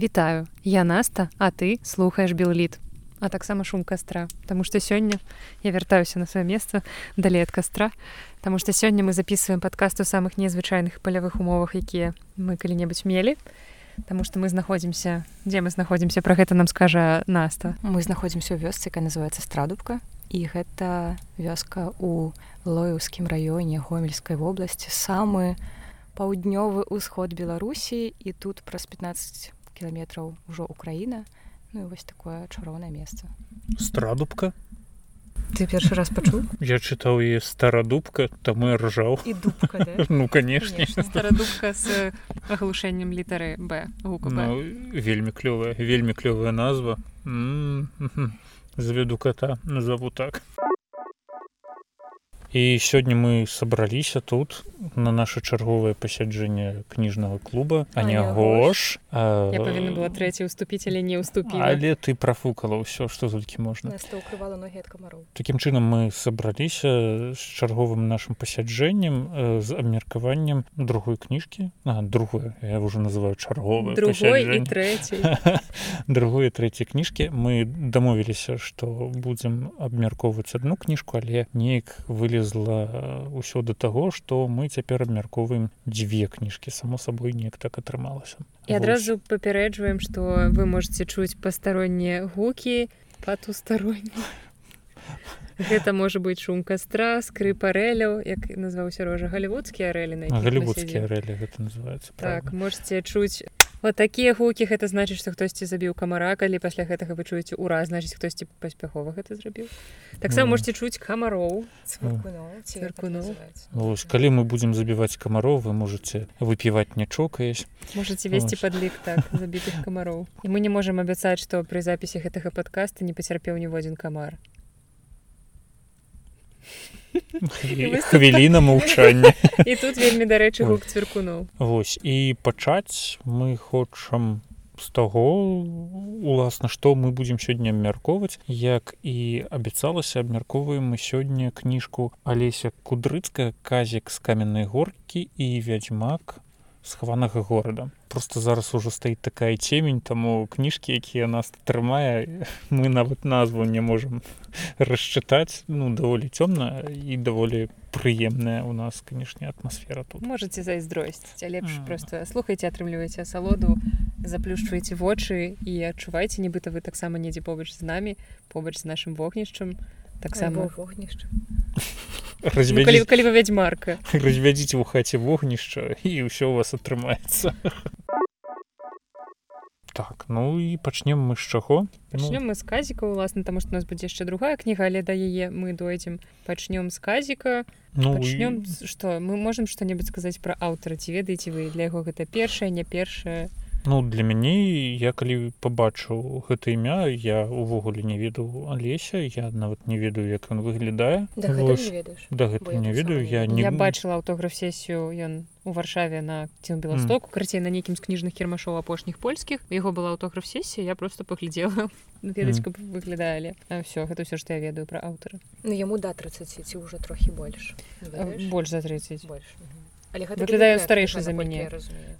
Вітаю. Я наста а ты слухаеш белліт а таксама шум кастра Таму што сёння я вяртаюся на сваё месца далей ад кастра Таму што сёння мы записываем падкаст у самых незвычайных палявых умовах якія мы калі-небудзь мелі. Таму што мы знаходзімся дзе мы знаходзімся пра гэта нам скажа наста. Мы знаходзімся ў вёсцы якая называется страдубка. І гэта вёска у лоеўскім раёне гомельскай вобласці самы паўднёвы ўсход беларусі. І тут праз 15 кіламетраў ужо украіна ну вось такое чароўнае месца страдубка ты першы раз пачуў я чытаў і старадубка там і ржаў і дубка, да? ну канешне старадубка з аглушэннем літары б ну, вельмі клёвая вельмі клёвая назва. Заведу кота назову так. І сёння мы сабраліся тут на наше чарговае пасяджэнне кніжнага клуба. А не гош. Павінна была трэці уступіць але не ўступі але ты прафукала ўсё што толькі можна. Такім чынам мы сабраліся з чарговым нашим пасяджэннем з абмеркаваннем другой кніжкі. А другое я уже называю чарговы другое трэцяй. Кніжкі. Мы дамовіліся што будзем абмяркоўваць одну кніжку але неяк вылез вылезла ўсё да таго што мы цяпер абмяркоўваем дзве кніжкі само сабой неяк так атрымалася. І адразу папярэджваем што вы можете чуць пастароннія гукі патустаронні гэта можа быць шум кастра скрыпарэляў як назваўся рожа галівудскія рэлі галівудскія рэлі гэта называется так можете чуць вот такія гукі гэта значыць што хтосьці забіў камара калі пасля гэтага вы чуеце ура! значыць хтосьці паспяхова гэта зрабіў таксама mm. можете чуць камароў Ось, калі мы будзем забіваць камароў вы можете выпіваць не чокаясь можете весці падлік так забітых камароў і мы не можемм абяцаць што пры запісе гэтага подкаста не пацярпеў ніводзін камар хвіліна маўчання і тут вельмі дарэчы гук цвіркунуў Вось і пачаць мы хочам з таго уласна што мы будзем сёння абмяркоўваць як і абяцалася абмяркоўваем мы сёння кніжку алеся кудрыцкая казік з каменнай горкі і вядзьмак схаванага горада просто зараз ужо стаіць такая цемень таму кніжкі якія нас трымае мы нават назву не можемм расчытаць ну даволі цёмна і даволі прыемная у нас канешне атмасфера тут. Можете зайздросціць лепш mm. просто слухайте атрымліваеце асалоду заплюшчваеце вочы і адчувайце нібыта вы таксама недзе побач з намі побач з нашим вогнішчам таксама вогнішча развядзі... ну, калі вы вядзьмарка развядзіце ў хаце вогнішча і ўсё у вас атрымаецца так ну і пачнем мы з чаго пачнем ну... мы з казіка уласна таму што у нас будзе яшчэ другая кніга але да яе мы дойдзем пачнём з казіка ну пачнём і... што мы можемм што-небудзь сказаць пра аўтара ці ведаеце вы для яго гэта першае не першае Ну для мяне я калі пабачыў гэта імя я увогуле не ведаў алеся я нават не ведаю як ён выглядае. Да гэта не ведаю я не я бачыла аўтограф сесію ён у варшаве на ці беластоку mm. карцей на нейкім з кніжных кірмашоў апошніх польскіх. Яго была аўтограф сесія я просто паглядзела ведаць каб выглядалі. Все гэта ўсё што я ведаю пра аўтара. Ну яму да 30 ці ўжо трохі больш больш за 30 больш выглядаю старэйшы за мяне.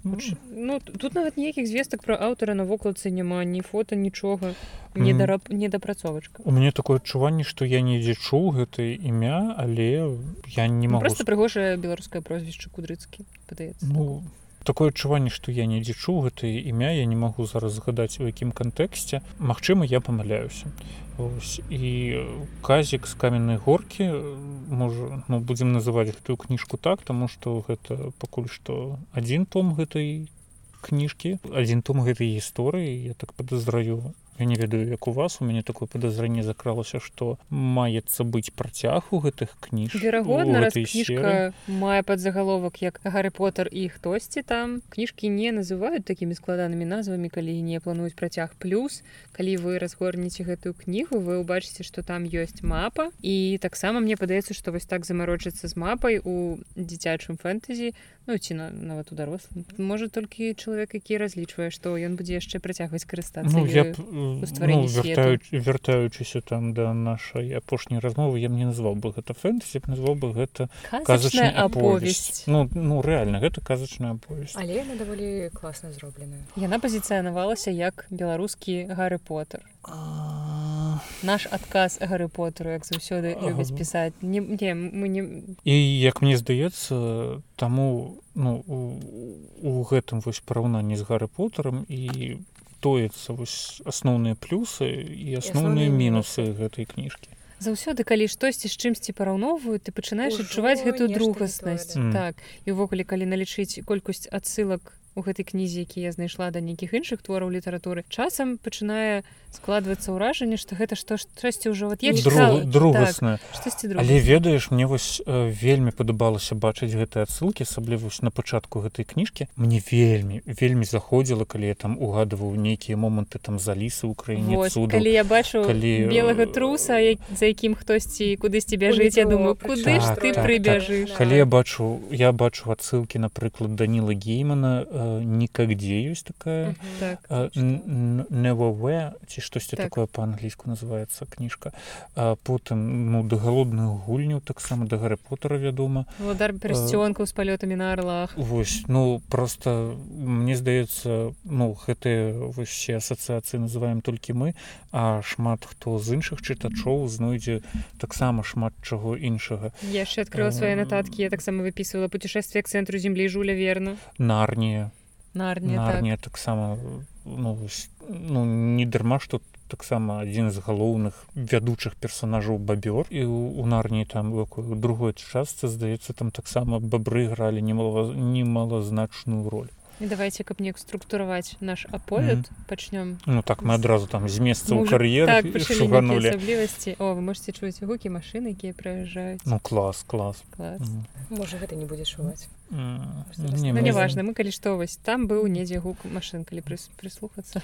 ну тут нават ніякіх звестак про аўтара на вокладцы няма ні фото нічога. Не да недапрацовачка. У мяне такое адчуванне што я недзе чуў гэта імя але я не могу просто прыгожае беларускае прозвішча кудрыцкі падаецца. Ну такое адчуванне што я недзе чуў гэта імя я не магу зараз згадаць у якім кантэксце. Мачыма я памыляюся. Ось, і казік з каменнай горкі можа ну, будзем называць гэтую кніжку так таму што гэта пакуль што адзін том гэтай кніжкі адзін том гэтай гісторыі я так падазраю я не ведаю як у вас у мяне такое подазрэнне закралася что маецца быць працяг у гэтых кніж верагодна кніжка мае подзагаловак як гары поттер і хтосьці там кніжкі не называют такімі складанымі назвамі калі не плануюць працяг. Плюс калі вы разгорнеце гэтую кнігу вы ўбачыце что там ёсць мапа. І таксама мне падаецца что вось так замарочыцца з мапай у дзіцячым фэнтэзі ну ці на нават у дарослым. Можа толькі чалавек які разлічвае што ён будзе яшчэ працягваць карыстацца ну, я б ну, вяртаюч, вяртаючыся там да нашай апошняй размовы я мне назваў бы гэта фэнтазі назваў бы гэта казачная аповесць. ну ну реально гэта казачная аповесць. Але яна даволі класна зробленая. Яна пазіцыянавалася як беларускі гары поттер наш адказ гары поттеру як заўсёды любіць пісаць не, не мы не і як мне здаецца таму ну у, у гэтым вось параўнанні з гары поттером і тоецца вось асноўныя плюсы і асноўныя мінусы. гэтай кніжкі. Заўсёды калі штосьці з чымсьці параўноўваюць ты пачынаеш адчуваць гэтую другаснасць. Так і ўвогуле калі налічыць колькасць адсылак у гэтай кнізе які я знайшла да нейкіх іншых твораў літаратуры часам пачынае складвацца ўражанне што гэта што штосьці ўжо вот я другасна так, але ведаеш мне вось э, вельмі падабалася бачыць гэтыя адсылкі асабліва на пачатку гэтай кніжкі. Мне вельмі вельмі заходзіла калі я там угадываў нейкія моманты там за лісы ў краіне калі я бачу калі белага труса як, за якім хтосьці кудысьці бяжыць я думаю куды ж так, ты так, прыбяжыш так. калі я бачу я бачу адсылкі напрыклад даніла геймана э, никогде есть такая так, never ці штосьці так. такое по-англійску называется кніжка а потым ну да галодных гульняў таксама да гары потара вядома вадар перасцёнкаў з палётамі на арлах восьось ну просто мне здаецца ну гэтыя вообще асацыяцыі называем толькі мы а шмат хто з іншых чытачоў знойдзе таксама шмат чаго іншага яшчэ адкрыла свае нататкі я таксама выпісывала путешествие к цэнтру землі жуля верна нарнія нарнія таксама ну, ну не дарма што таксама адзін з галоўных вядучых персонажаў бабёр і у нарніі там у другой частцы здаецца там таксама бабры гралі немало немалазначную роль давайте каб неяк структураваць наш аповед mm -hmm. пачнём ну так мы адразу там з месца ў кар'ер так, асаблівасці о вы можете чуць гукі машины якія праязджаюць ну клас клас, клас. Mm -hmm. можа гэта не будзе чуваць не, ну, не важно мы калі што вось там быў недзе гук машин калі прыслухацца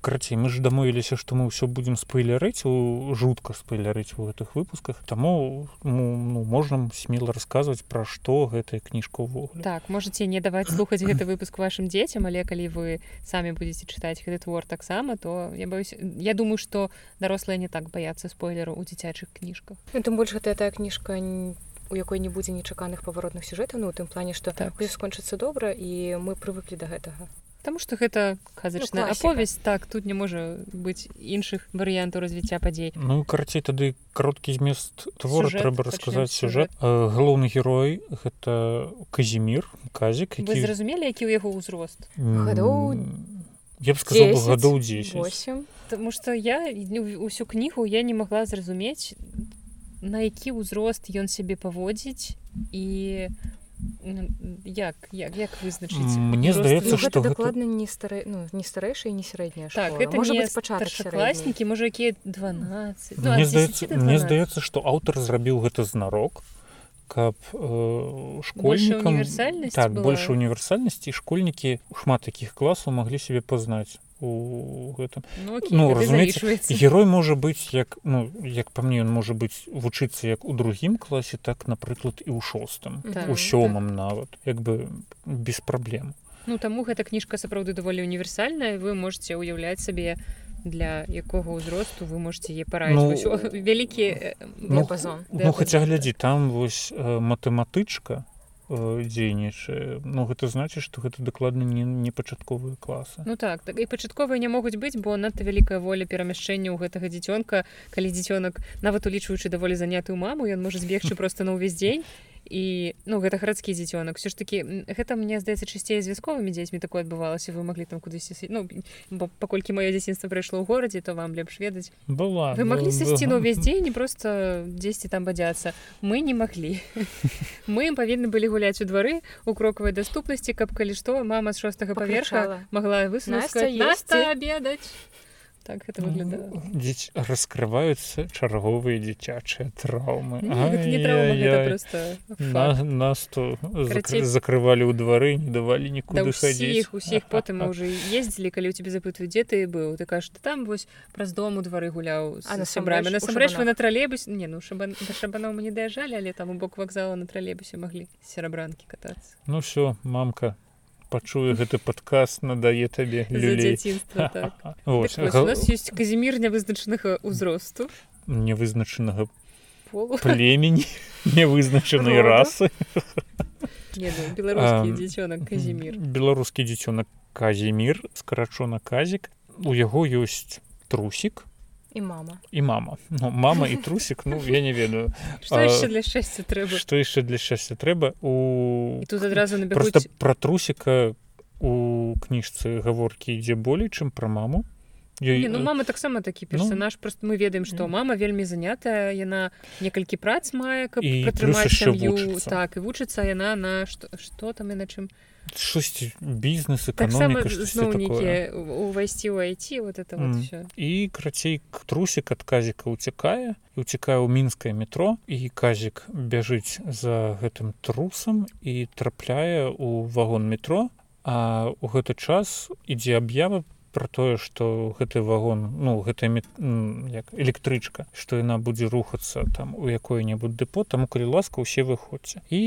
карацей мы ж дамовіліся што мы ўсё будзем спойлерыць у жутка спойлерыць у гэтых выпусках. Таму ну, ну можам смело расказваць пра што гэтая кніжка ўвогуле так можете не даваць слухаць гэты выпуск вашим дзецям але калі вы самі будете чытаць гэты твор таксама то я боюсь я думаю что дарослыя не так баяцца спойлеру у дзіцячых кніжках ну, тым больш гэта тая кніжка не у якой не будзе нечаканых паваротных сюжэтаў ну у тым плане што так. скончыцца добра і мы прывыклі да гэтага Таму што гэта казачная ну, аповесць так тут не можа быць іншых варыянтаў развіцця падзей Ну карацей тады кароткі змест твора трэба расказаць сюжэт галоўны герой гэта казімир казік які... зразумелі які ў яго ўзрост гадоў я б сказал гадоў 10 Таму што я усю кнігу я не магла зразумець на які ўзрост ён сябе паводзіць і як як, як вызначыць мне здаецца ну, что дакладна гэта... не стары ну, не старэйшая не сярэдняя так это можа быть пачаткласнікі можа якія 12 ну, мне здаецца мне здаецца что аўтар зрабіў гэта знарок каб э, школьнікам так была... больше універсальнасці школьнікі шмат таких класаў маглі себе пазнаць у гэтым ну, окей, ну разумеется герой можа быць як ну як па мне ён можа быць вучыцца як у другім класе так напрыклад і ў шостым так, у сёмым так. нават як бы без праблем ну таму гэта кніжка сапраўды даволі універсальная. Вы можете ўяўляць сабе для якога ўзросту вы можете е пара ну, вялікі ну, ну хаця глядзі там вось э, матэматычка Э, дзейнічае. Ну гэта значыць што гэта дакладна не, не пачатковыя класы. Ну так так. І пачатковыя не могуць быць бо надта вялікая воля перамяшчэння ў гэтага дзіцёнка калі дзіцёнак нават улічваючы даволі занятую маму ён можа збегчы просто на ўвесь дзень і ну гэта гарадскі дзіцёнак все ж таки гэта мне здаецца часцей з вясковымі дзецьмі такое адбывалася вы маглі там кудысьці ну бо паколькі маё дзяцінства прайшло ў горадзе то вам лепш ведаць была вы маглі сысці на ўвесь дзень не просто дзесьці там бадзяцца мы не маглі мы павінны былі гуляць у двары у крокавай даступнасці каб калі што мама з шостага паверха магла высунуць обедаць так это выглядае дзець раскрываюцца чарговыя дзіцячыя траўмы нас то закрывалі ў двары не давалі нікуды хадзіць усіх потым мы уже ездзілі калі у тебе запытваю дзе ты быў ты кажаш там вось праз дом у двары гуляў на сябрамі насамрэч вы на тралейбус не ну шабаноў мы не даязджалі але там у бок вакзала на тралейбусе маглі серабранкі катацца ну все мамка пачуе гэты падказ надае табе так. ёсць казімір нявызначанага ўзросту. Невызначанага племені невызначанай расы. Беларускі дзіцёнак казімір. скарачона казік. У яго ёсць трусік і мама. І мама. Ну, мама і трусік ну я не ведаю. Для шчасця трэба што яшчэ для шчасця трэба у тут адразу просто пра трусіка у кніжцы гаворкі ідзе болей чым пра маму. Ёй... ну мама таксама такі ну. персонаж. Ну, просто мы ведаем што мама вельмі занятая яна некалькі прац мае каб пратрымаць сям'ю так і вучыцца яна на што, што там і на чым штосьці бізнес эканоміка увайсці ў айти вот это вот mm. і крацей трусік ад казіка уцякае і уцякае ў мінскае метро і казік бяжыць за гэтым трусам і трапляе ў вагон метро а у гэты час ідзе аб'ява про тое что гэты вагон ну гэта як электрычка что яна будзе рухацца там у якое-небудзь дэпо там калі ласка усе выходзьце. І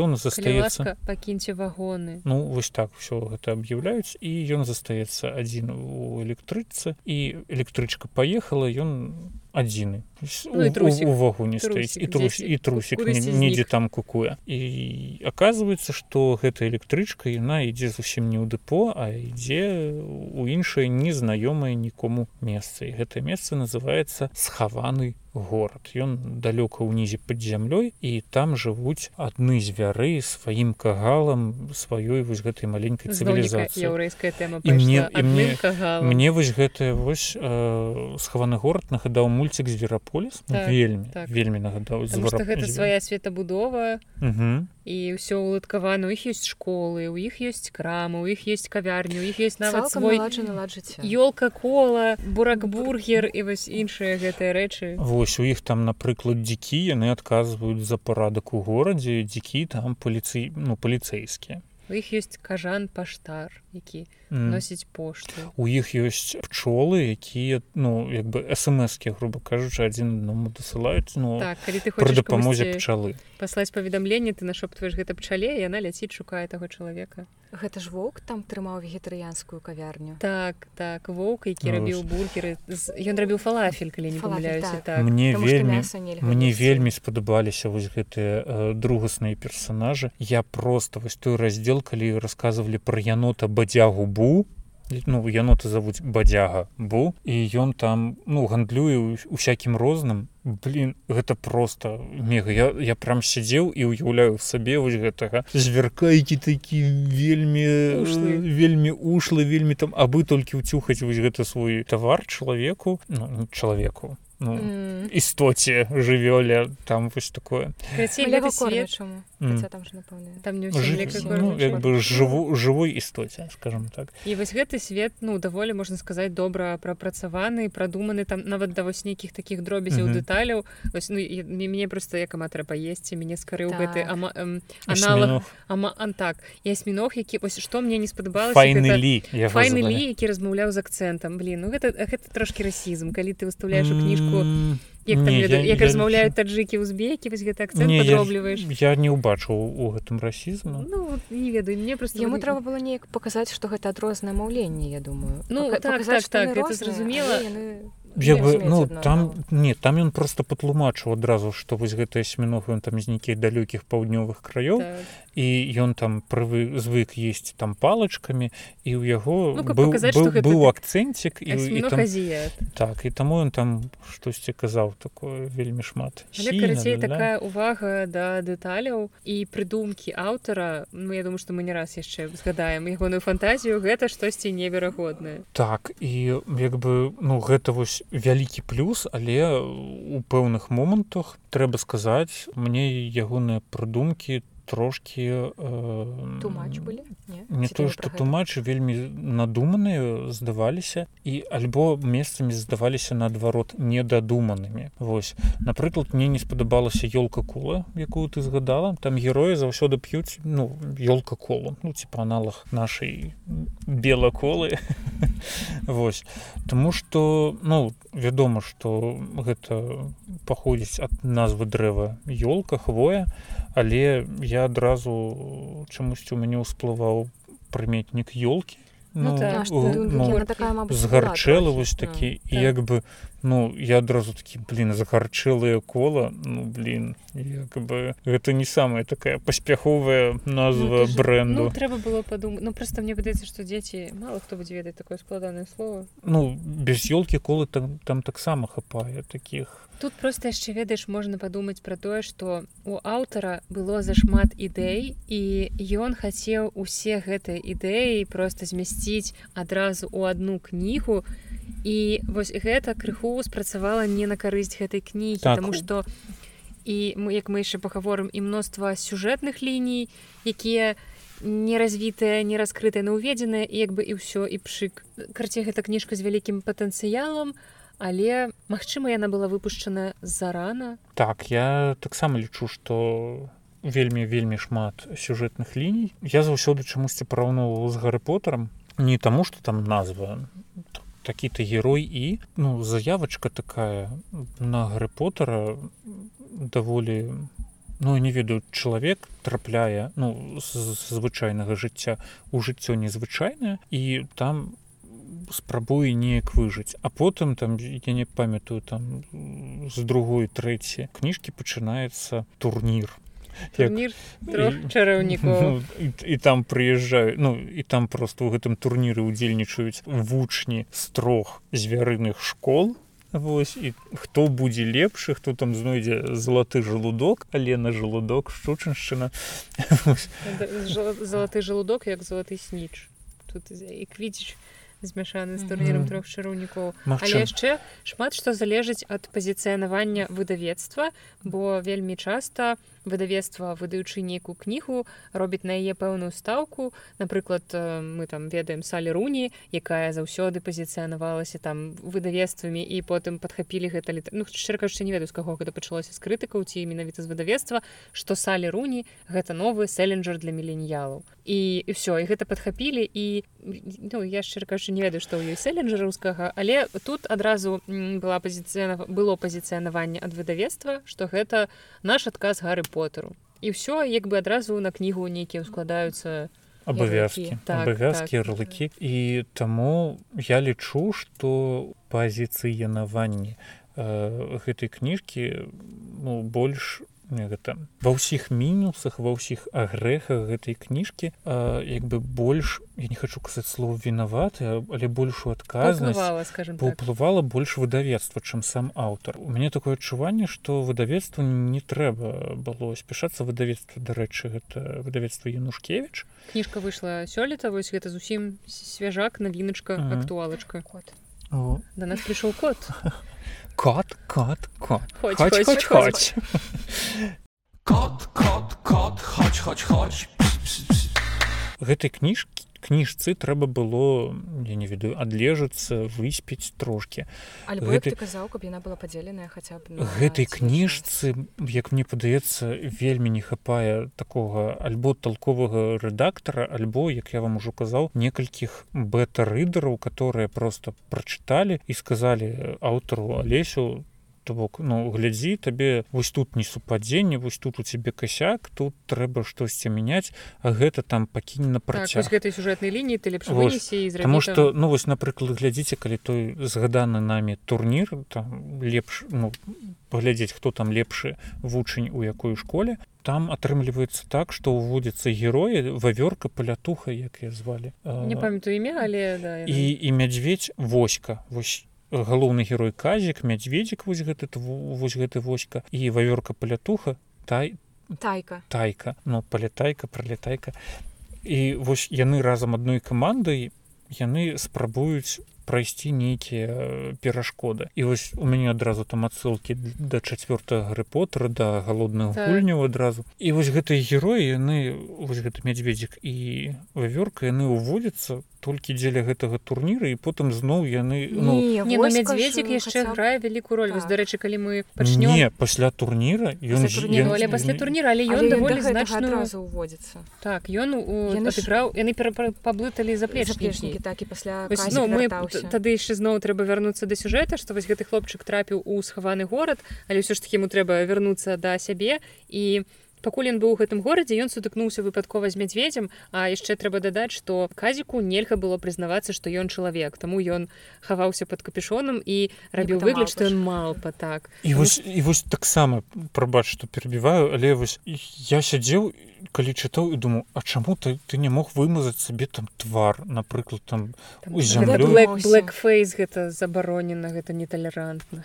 ён застаецца. пакіньце вагоны. Ну вось так все гэта аб'яўляюць і ён застаецца адзін у электрычцы і электрычка паехала ён адзіны увогу не стаіць і трус і трусік недзе там кукуе і оказывается что гэта электрычка яна ідзе зусім не ў дэпо а ідзе у іншае незнаёмае нікому месца і гэтае месца называется схаваны горад ён далёка ўнізе пад зямлёй і там жывуць адны звяры сваім кагалам сваёй вось гэтай маленькай цывілізацыі. яўрэйская тэма мне мне, мне вось гэтая вось э, схаваны горад нагадаў мульцік звераполіс так, вельмі так. вельмі нагадаў гэта свая светабудова і ўсё уладкавана у іх ёсць школы у іх ёсць крамы у іх есть кавярню у іх есть нават свой ёлка кола буракбургер і вось іншыя гэтыя рэчы. Вось у іх там напрыклад дзікі яны адказваюць за парадак у горадзе дзікі там паліцый ну паліцэйскія у іх ёсць кажан паштар які носіць пошту. У іх ёсць пчолы якія ну як бы смскі грубо кажучы адзін аднаму дасылаюць ну так, калі ты хочаш дапамозе пчалы паслаць паведамленне ты нашоптваеш гэта пчале яна ляціць шукае таго чалавека гэта ж воўк там трымаў вегетарыянскую кавярню. Так так воўк які ну, рабіў бургеры ён рабіў фалафель калі не памыляюся так. так. Мне вельмі мне вельмі спадабаліся вось гэтыя э, другасныя персонажы я просто вось той раздзел калі рассказывалі пра янота бадзягу бу ну яноты завуць бадзяга бу. І ён там ну гандлюе усякім розным. Блин гэта просто мега. Я я прям сядзеў і уяўляю сабе вось гэтага. Звяркайкі такі вельмі ушлы. вельмі ушлы вельмі там абы толькі ўцюхаць вось гэта свой тавар чалавеку ну, чалавеку ну, mm. істоце жывёле там вось такое. Як бы жыву жывой істоце скажем так. І вось гэты свет ну даволі можна сказаць добра прапрацаваны прадуманы там нават да вось нейкіх таких дробязяў mm -hmm. дэталяў вось, ну, мяне просто як аматра паесці мяне скарыў так. гэты ама, эм, аналог ама антак і асьміног які вось што мне не спадабалася файны лі файны лі які размаўляў з акцэнтам блин ну гэта гэта трошки расізм калі ты выставляеш у кніжку кніжку як, там, не, я, як я, размаўляюць таджыкі узбекі вось гэта акцент падробліваеш я, я не ўбачыў у гэтым расізму ну, не ведаю мне просто яму трэба было неяк паказаць што гэта адрознае маўленне я думаю. Ну Пака так, так, так, это зразумела яны як бы ну там не там ён просто патлумачыў адразу што вось гэты асьміног ён там з нейкіх далёкіх паўднёвых краёў так. і ён там прывы звык есці там палачкамі і ў яго ну, быў, показаць, быў, быў акцэнцік і, і там, так і таму ён там штосьці казаў такое вельмі шмат. Карацей такая увага да дэталяў і прыдумкі аўтара Ну я думаю што мы не раз яшчэ згадаем ягоную фантазію. Гэта штосьці неверагоднае. Так і як бы ну гэта вось вялікі плюс але у пэўных момантах трэба сказаць мне ягоныя прыдумкі трошки э, былі не, не то что тумач вельмі надуманыя здаваліся і альбо месцамі здаваліся наадварот недадуманымі Вось. Напрыклад мне не спадабалася ёлка кула якую ты згадала. Там героі заўсёды п'юць ну ёлка колу ну типа аналог нашай бела колы Вось. Тому что ну вядома что гэта паходзіць ад назвы дрэва ёлка хвоя але я адразу чамусьці у мяне ўсплываў прыметнік ёлкі Ну, так. ну, згарчэлы вось такі і так. як бы ну я адразу такі блин загарчэлыя кола ну блин як бы гэта не самая такая паспяховая назва ну, бренду ну, трэба было падумаць ну просто мне выдаецца што дзеці мало хто будзе ведаць такое складанае слово ну без ёлкі колы там там таксама хапае таких тут просто яшчэ ведаеш можна падумаць пра тое што у аўтара было зашмат ідэй і ён хацеў усе гэтыя ідэі просто змясціць адразу у одну кнігу і вось гэта крыху спрацавала не на карысць гэтай кнігі так. тому что і мы як мы яшчэ пагаворым і мноства сюжэтных ліній якія не развітыя не раскрытыя на уведзеныя як бы і ўсё і пшык карце гэта кніжка з вялікім патэнцыялам а але магчыма яна была выпушчана зарана. Так я таксама лічу что вельмі вельмі шмат сюжэтных ліній. Я заўсёды чамусьці параўноўваў з гары потарам не таму что там назва такі-то герой і ну заявочка такая на гары потара даволі ну не ведаю чалавек трапляе ну звычайнага жыцця у жыццё незвычайнае. І там спрабуе неяк выжыць а потым там я не памятаю там з другой трэці кніжкі пачынаецца турнір чараўнікоў ну, і, і там прыязджаю ну і там просто ў гэтым турніры удзельнічаюць вучні з трох звярыных школ. Вось і хто будзе лепшы хто там знойдзе залаты жалудок але на жалудок шчучыншчына залаты жалудок як залаты сніч тут і квіціч змяшаны з турнірам трох чараўнікоў але яшчэ шмат што залежыць ад пазіцыянавання выдавецтва бо вельмі часта выдавецтва выдаючы нейкую кнігу робіць на яе пэўную стаўку. Напрыклад мы там ведаем салі руні якая заўсёды пазіцыянавалася там выдавецтвамі і потым падхапілі гэта літ ну шчыркаючы не ведаю з каго гэта пачалося з крытыкаў ці менавіта з выдавецтва што салі руні гэта новы селенджер для міленіялаў і ўсё і гэта падхапілі і ну я шчыркаючы не ведаю што ў ёй селенджераўскага але тут адразу была пазіцыя было пазіцыянаванне ад выдавецтва што гэта наш адказ гары потару і ўсё як бы адразу на кнігу нейкія складаюцца абавязкі так, абавязкі так. ярлыкі. І таму я лічу што пазіцыянаванне э, гэтай кніжкі ну больш гэта ва ўсіх мінусах ва ўсіх агрэхах гэтай кніжкі як бы больш я не хочу казаць слов вінаваты але большую адказнасць паўплывала так. больш выдавецтва чым сам аўтар. У мяне такое адчуванне што выдавецтва не трэба было спяшацца. Выдавецтва дарэчы гэта выдавецтва янушкевич кніжка выйшла сёлета вось гэта зусім свяжак навіначка актуалачка. Кот. Да нас прыйшоў кот. а Кот, кот, кот. Chodź, chodź, chodź, chodź. chodź. Кот, кот, кот, chodź, chodź, chodź. Гэтай кніжкі кніжцы трэба было я не ведаю адлежацца выспець трошки гэтай казаў каб яна была падзеленая хаця б гэтай кніжцы як мне падаецца вельмі не хапае такога альбо толковага рэдактара альбо як я вам ужо казаў некалькіх бета-рыдараў которые просто прачыталі і сказалі аўтару алесю то бок ну глядзі табе вось тут не супадзенне вось тут у цябе касяк тут трэба штосьці мяняць а гэта там пакінь на працяг. так, гэтай сюжэтнай лініі ты лепш потому что ну вось напрыклад глядзіце калі той згаданы намі турнір там лепш ну паглядзець хто там лепшы вучань у якой школе там атрымліваецца так што ўводзіцца героі вавёрка палятуха як я звалі. Не памятаю імя але да, і і мядзведь воська. Вось галоўны герой казік мядзведзік вось гэты вось гэты воська і вавёрка палятуха тай тайка. тайка ну палятайка пролетайка і вось яны разам адной камандай яны спрабуюць прайсці нейкія перашкоды. І вось у мяне адразу там адсылкі да чавёртага грыпотра да галодных так. гульняў адразу. І вось гэтыя героі яны вось гэты мядзведзік і вавёрка яны ўводзяцца толькі дзеля гэтага турніра і потым зноў яны ну, не, ну, мядзведзік яшчэ грае вялікую роль. Так. дарэчы калі мы пачнем не пасля турніра ён але пасля турніра але ён даволі значную уводзіцца так ён сыграў яны паблыталі заплечнікі. Так і пасля ну, мы тады яшчэ зноў трэба вярнуцца да сюжэта што вось гэты хлопчык трапіў у схаваны горад але ўсё ж таки ему трэба вярнуцца да сябе. І пакуль ён быў у гэтым горадзе ён сутыкнуўся выпадкова з мядзведзям а яшчэ трэба дадаць што казіку нельга было прызнавацца што ён чалавек. Таму ён хаваўся под капюшонам і рабіў выгляд што ён малпа так. І вось і вось таксама прабач што перабіваю але вось я сядзеў і калі чытаў і думаю А чаму ты ты не мог вымазаць сабе там твар напрыклад там blackфейс гэта забаронена гэта неталерантна.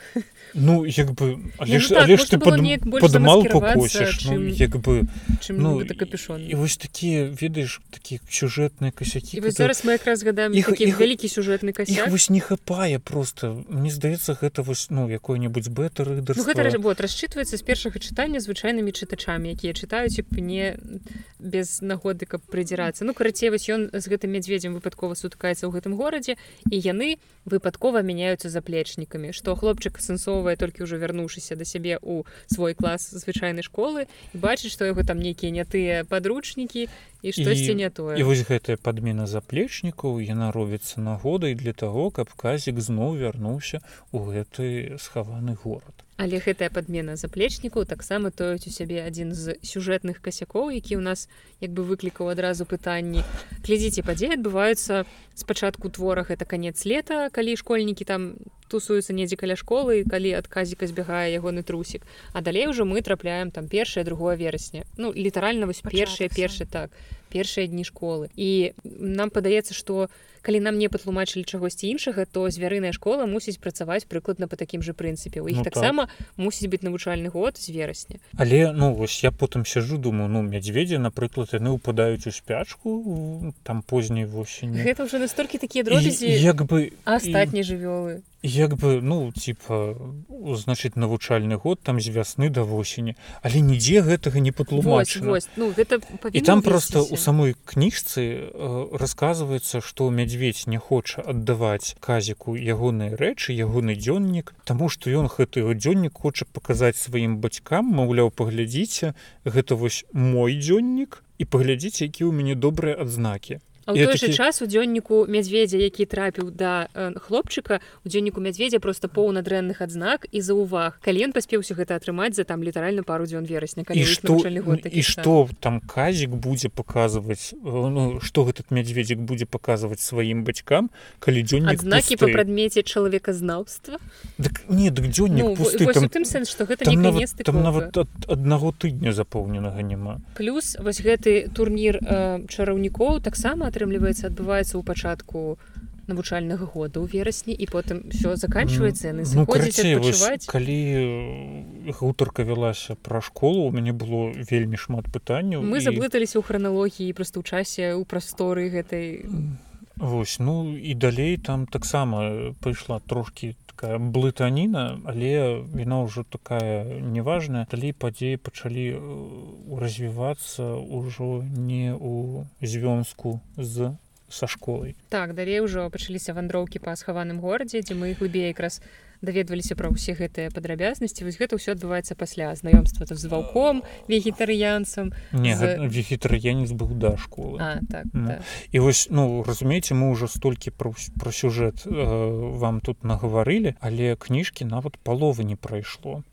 Ну як бы але ж, ну, так, але ж ты падымал покосіш ну, як бы ну, капюшон. і вось такія ведаеш такія сюжэтныя касякі зараз мы якраз згадаем іх вялікі сюжэтны касяк вось не хапае просто. Мне здаецца гэта вось ну якой-небудзь бэта ну, гэта вот расчытваецца з першага чытання звычайнымі чытачамі якія чытаюць не без нагоды каб прыдзірацца ну карацей вось ён з гэтым мядзведзем выпадкова сутыкаецца ў гэтым горадзе і яны выпадкова мяняюцца заплечнікамі што хлопчык асэнсоўвае толькі ўжо вярнуўшыся да сябе ў свой клас звычайнай школы і бачыць што яго там нейкія не тыя падручнікі і штосьці не тое і вось гэтая падмена заплечнікаў яна робіцца нагодай для таго каб казік зноў вярнуўся у гэты схаваны горад Але гэтая падмена заплечнікаў таксама тоюць у сябе адзін з сюжэтных касякоў, які ў нас як бы выклікаў адразу пытанні. Глядзіце, падзеі адбываюцца спачатку твора гэта канец лета, калі школьнікі там тусуюцца недзе каля школы, калі ад казіка збягае ягоны трусік. А далей ужо мы трапляем там першае другое верасня. Ну літаральна вось першае першы так першыя дні школы. І нам падаецца, што, калі нам не патлумачылі чагосьці іншага то звярыная школа мусіць працаваць прыкладна по такім же прынцыпе. У іх ну, таксама так. мусіць быць навучальны год з верасня. Але ну вось я потым сяжу думаю ну мядзведзі напрыклад яны ўпадаюць у спячку там позняй восені. Гэта ўжо настолькі такія дробязі як бы астатні жывёлы. як бы ну типа значыць навучальны год там з вясны да восені. Але нідзе гэтага не патлумачана. Ну, гэта і там просто у самой кніжцы э, рассказывается что мядзведь не хоча аддаваць казіку ягоныя рэчы ягоны дзённік тому что ён гэты дзённік хоча паказаць сваім бацькам маўляў паглядзіце гэта вось мой дзённік і паглядзіце які ў мяне добрыя адзнакі А ў той такі... же час у дзённіку мядзведзя які трапіў да э, хлопчыка у дзённіку мядзведзя просто поўна дрэнных адзнак і за уваг калі ён паспеўся гэта атрымаць за там літаральна пару дзён верасня і што і што там казік будзе паказваць э, ну, што гэтыт мядзведзік будзе паказваць сваім бацькам калі дзённік знакі па прадмеце чалавеказнаўства так, не дык дзённік ну, пусты, там, тым сэнс што гэта там нават, там нават ад аднаго тыдня запоўненага няма плюс вось гэты турнір э, чараўнікоў таксама атрымліваецца адбываецца ў пачатку навучальнага года ў верасні і потым все заканчивается яны ну, калі гутарка вялася пра школу у мяне было вельмі шмат пытанняў мы і... заблыталіся ў храналогіі просто ў часе ў прасторы гэтай. Вось ну і далей там таксама пайшла трошки такая блытаніна але віна ўжо такая неважная далей падзеі пачалі э, развівацца ўжо не ў звёнску з са школай. Так далей ужо пачаліся вандроўкі па схаваным горадзе дзе мы глыбей якраз даведваліся пра ўсе гэтыя падрабязнасці вось гэта ўсё адбываецца пасля знаёмства з ваўком вегетарыянцам не з... вегетарыянец быў да школы а, так, ну. так. і вось ну разумееце мы ўжо столькі пра, пра сюжэт э, вам тут нагаварылі але кніжкі нават паловы не прайшло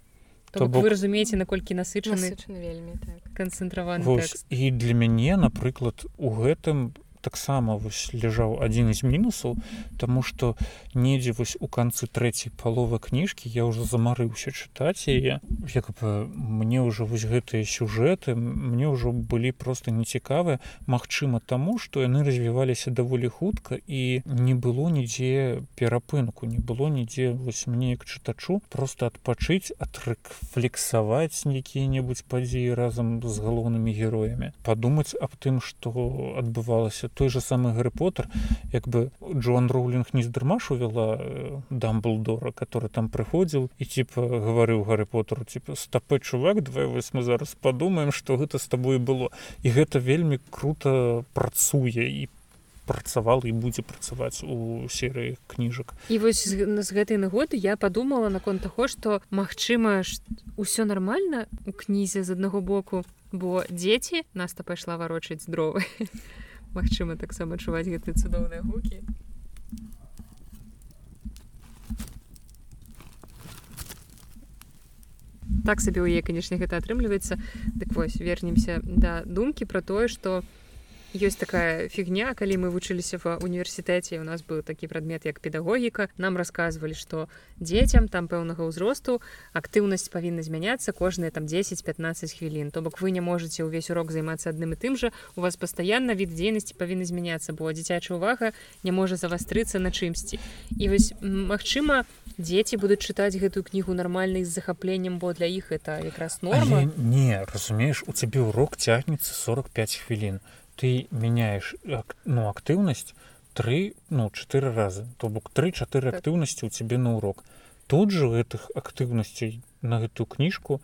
То бок... вы разумееце наколькі насычаны вельмі так. канцэнтраваны і для мяне напрыклад у гэтым таксама вось ляжаў адзін з мінусаў тому что недзе вось у канцы трэцяй паловы кніжкі я ўжо замарыўся чытаць яе. Як бы мне ўжо вось гэтыя сюжэты мне ўжо былі просто нецікавыя. Магчыма таму что яны развіваліся даволі хутка і не было нідзе перапынку не было нідзе вось мне як чытачу просто адпачыць атрыфлексаваць якія-небудзь падзеі разам з галоўнымі героямі. Падумаць аб тым что адбывалася той же самый гарри поттер як бы джоан роулинг не здармашу вела э, дамблдора который там прыходзіў і типа гаварыў гарри поттеру типа стапы чувак давай вось мы зараз подумаем что гэта с тобой было і гэта вельмі круто працуе і працавала і будзе працаваць у серыі кніжак. І вось з гэтай нагоды я подумала наконт таго что магчыма ўсё нормально у кнізе з аднаго боку бо дзеці наста пайшла варочаць дровы магчыма таксама адчуваць гэтыя цудоўныя гукі. Так сабе ў яе канешне гэта атрымліваецца. Дык вось вернемся да думкі про тое что ёсць такая фігня калі мы вучыліся в універсітэце у нас быў такі прадмет як педагогіка нам рассказывалі что дзецям там пэўнага ўзросту актыўнасць павінна змяняцца кожныя там 10-15 хвілін. То бок вы не можете ўвесь урок займацца адным і тым жа у вас пастаянна від дзейнасці павінны змяняцца бо дзіцячая увага не можа завастрыцца на чымсьці. І вось Мачыма дзеці будуць чытаць гэтую кнігу нармальнай з захапленнем бо для іх это якраз норма. Не разумееш у цябе урок цягнецца 45 хвілін. то ты меняешь ну актыўнасць три ну четыре разы то бок три-чатыры так. актыўнасці у цябе на урок. Тут же гэтых актыўнасцей на гэтую кніжку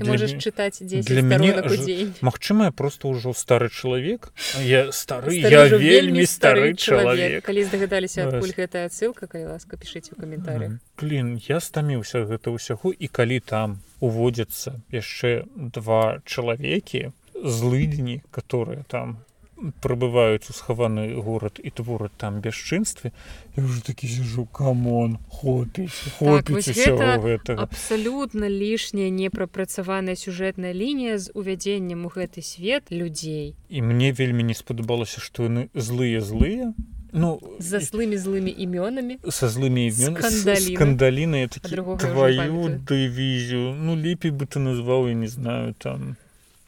можешь чытаць для мяне Мачыма я просто ўжо стары чалавек я стары, стары я вельмі стары чалавек калі здагадаліся адкуль гэтая ссылка калі ласка пішыце у каментары блин я стаміўся гэта ўсяго і калі там уводзяцца яшчэ два чалавекі злыдні которые там прыбываюць у схаваны горад і творы там бясчынстве я уже такі сижу камон хопіць хопіць так, гэта абсалютна лішняя непрапрацаваная сюжэтная лінія з увядзеннем у гэты свет людзей. І мне вельмі не спадабалася што яны злыя злыя. Ну за злымі злымі імёнамі. Са злымі скандаліны. твою дывізію. Ну лепей бы ты назваў я не знаю там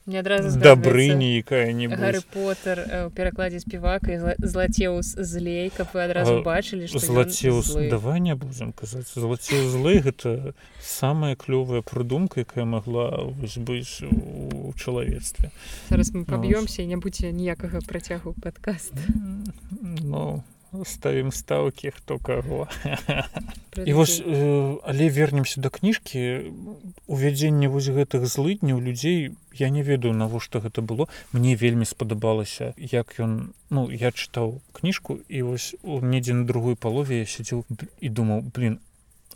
мне адразу дабрыні якая-нибудь Гарры Поттер у перакладзе співака злацеус злей каб вы адразу бачылі злацеус давай не будзем казаць злацеў злей гэта самая клёвая прыдумка якая могла быць у чалавецтве. Зараз мы паб'ёмся і не будзе ніякага працягу падкаст ну ставім стаўкі хто каго і вось э, але вернемся да кніжкі увядзенне вось гэтых злыдняў людзей я не ведаю навошта гэта было. Мне вельмі спадабалася як ён ну я чытаў кніжку і вось у недзе на другой палове я сядзеў і думаў блин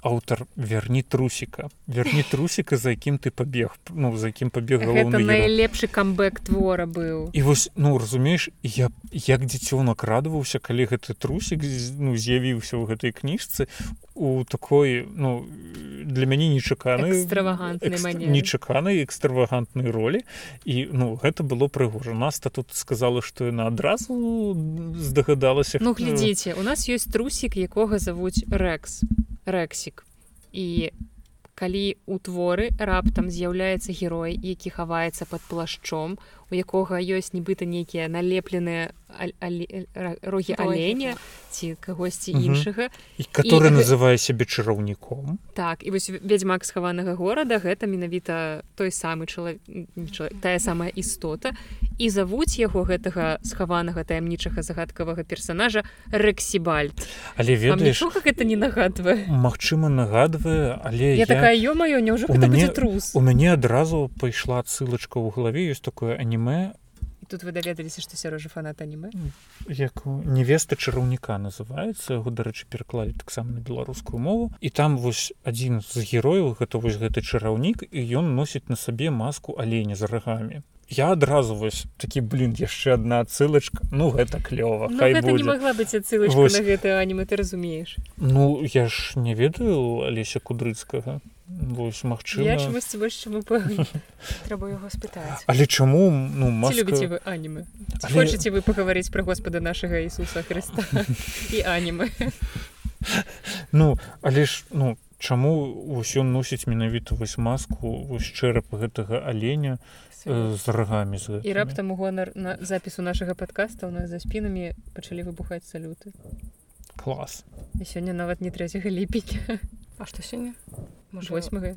аўтар верні трусіка верні трусіка за якім ты пабег ну за якім пабег найлепшы камбэк твора быў і вось ну разумееш я як дзіцёнак радаваўся калі гэты трусік ну з'явіўся ў гэтай кніжцы у такой ну для мяне нечаканы нечаканай экстравагантнай ролі. І ну гэта было прыгожа. Наста тут сказала што яна адразу здагадалася ну глядзіце у нас ёсць трусік якога завуць рэкс рэксік і калі у творы раптам з'яўляецца герой які хаваецца под плашчом у якога ёсць нібыта нейкія налепленыя рогі аленя ці кагосьці іншага. І который называе сябе чараўніком. Так і вось ведьмак схаванага горада гэта менавіта той самы чалавек тая самая істота. І завуць яго гэтага схаванага таямнічага загадкавага персонажа рэксібальд. Але ведаеш гэта не нагадвае? Мачыма нагадвае але я, я... такая ё-маё няўжо трус? у мяне адразу пайшла ссылочка ў галаве ёсць такое анімэ тут вы даведаліся што сярожа фанат анімэ як невеста чараўніка называется. Яго дарэчы перакладзе таксама на беларускую мову. І там вось адзін з герояў гэта вось гэты чараўнік і ён носіць на сабе маску аленя з рагамі. Я адразу вось такі блин яшчэ одна цылачка ну гэта клёва ну, гэта не могла быць вось... гэта анімэ ты разумееш. Ну я ж не ведаю алеся кудрыцкага вось магчыма. Трэба яго спытаць але чаму ну маска... любіце вы анімы але... хочаце вы пагаварыць пра господа нашага Ісуса Хрыста і анімы ну але ж ну чаму ўсё носіць менавіта вось маску вось чэрап гэтага аленя э, з рагамі з і раптам у гонар на запісу нашага подкаста у нас за спінамі пачалі выбухаць салюты клас. І сёння нават не трэцяга ліпеня А што сёння восьмага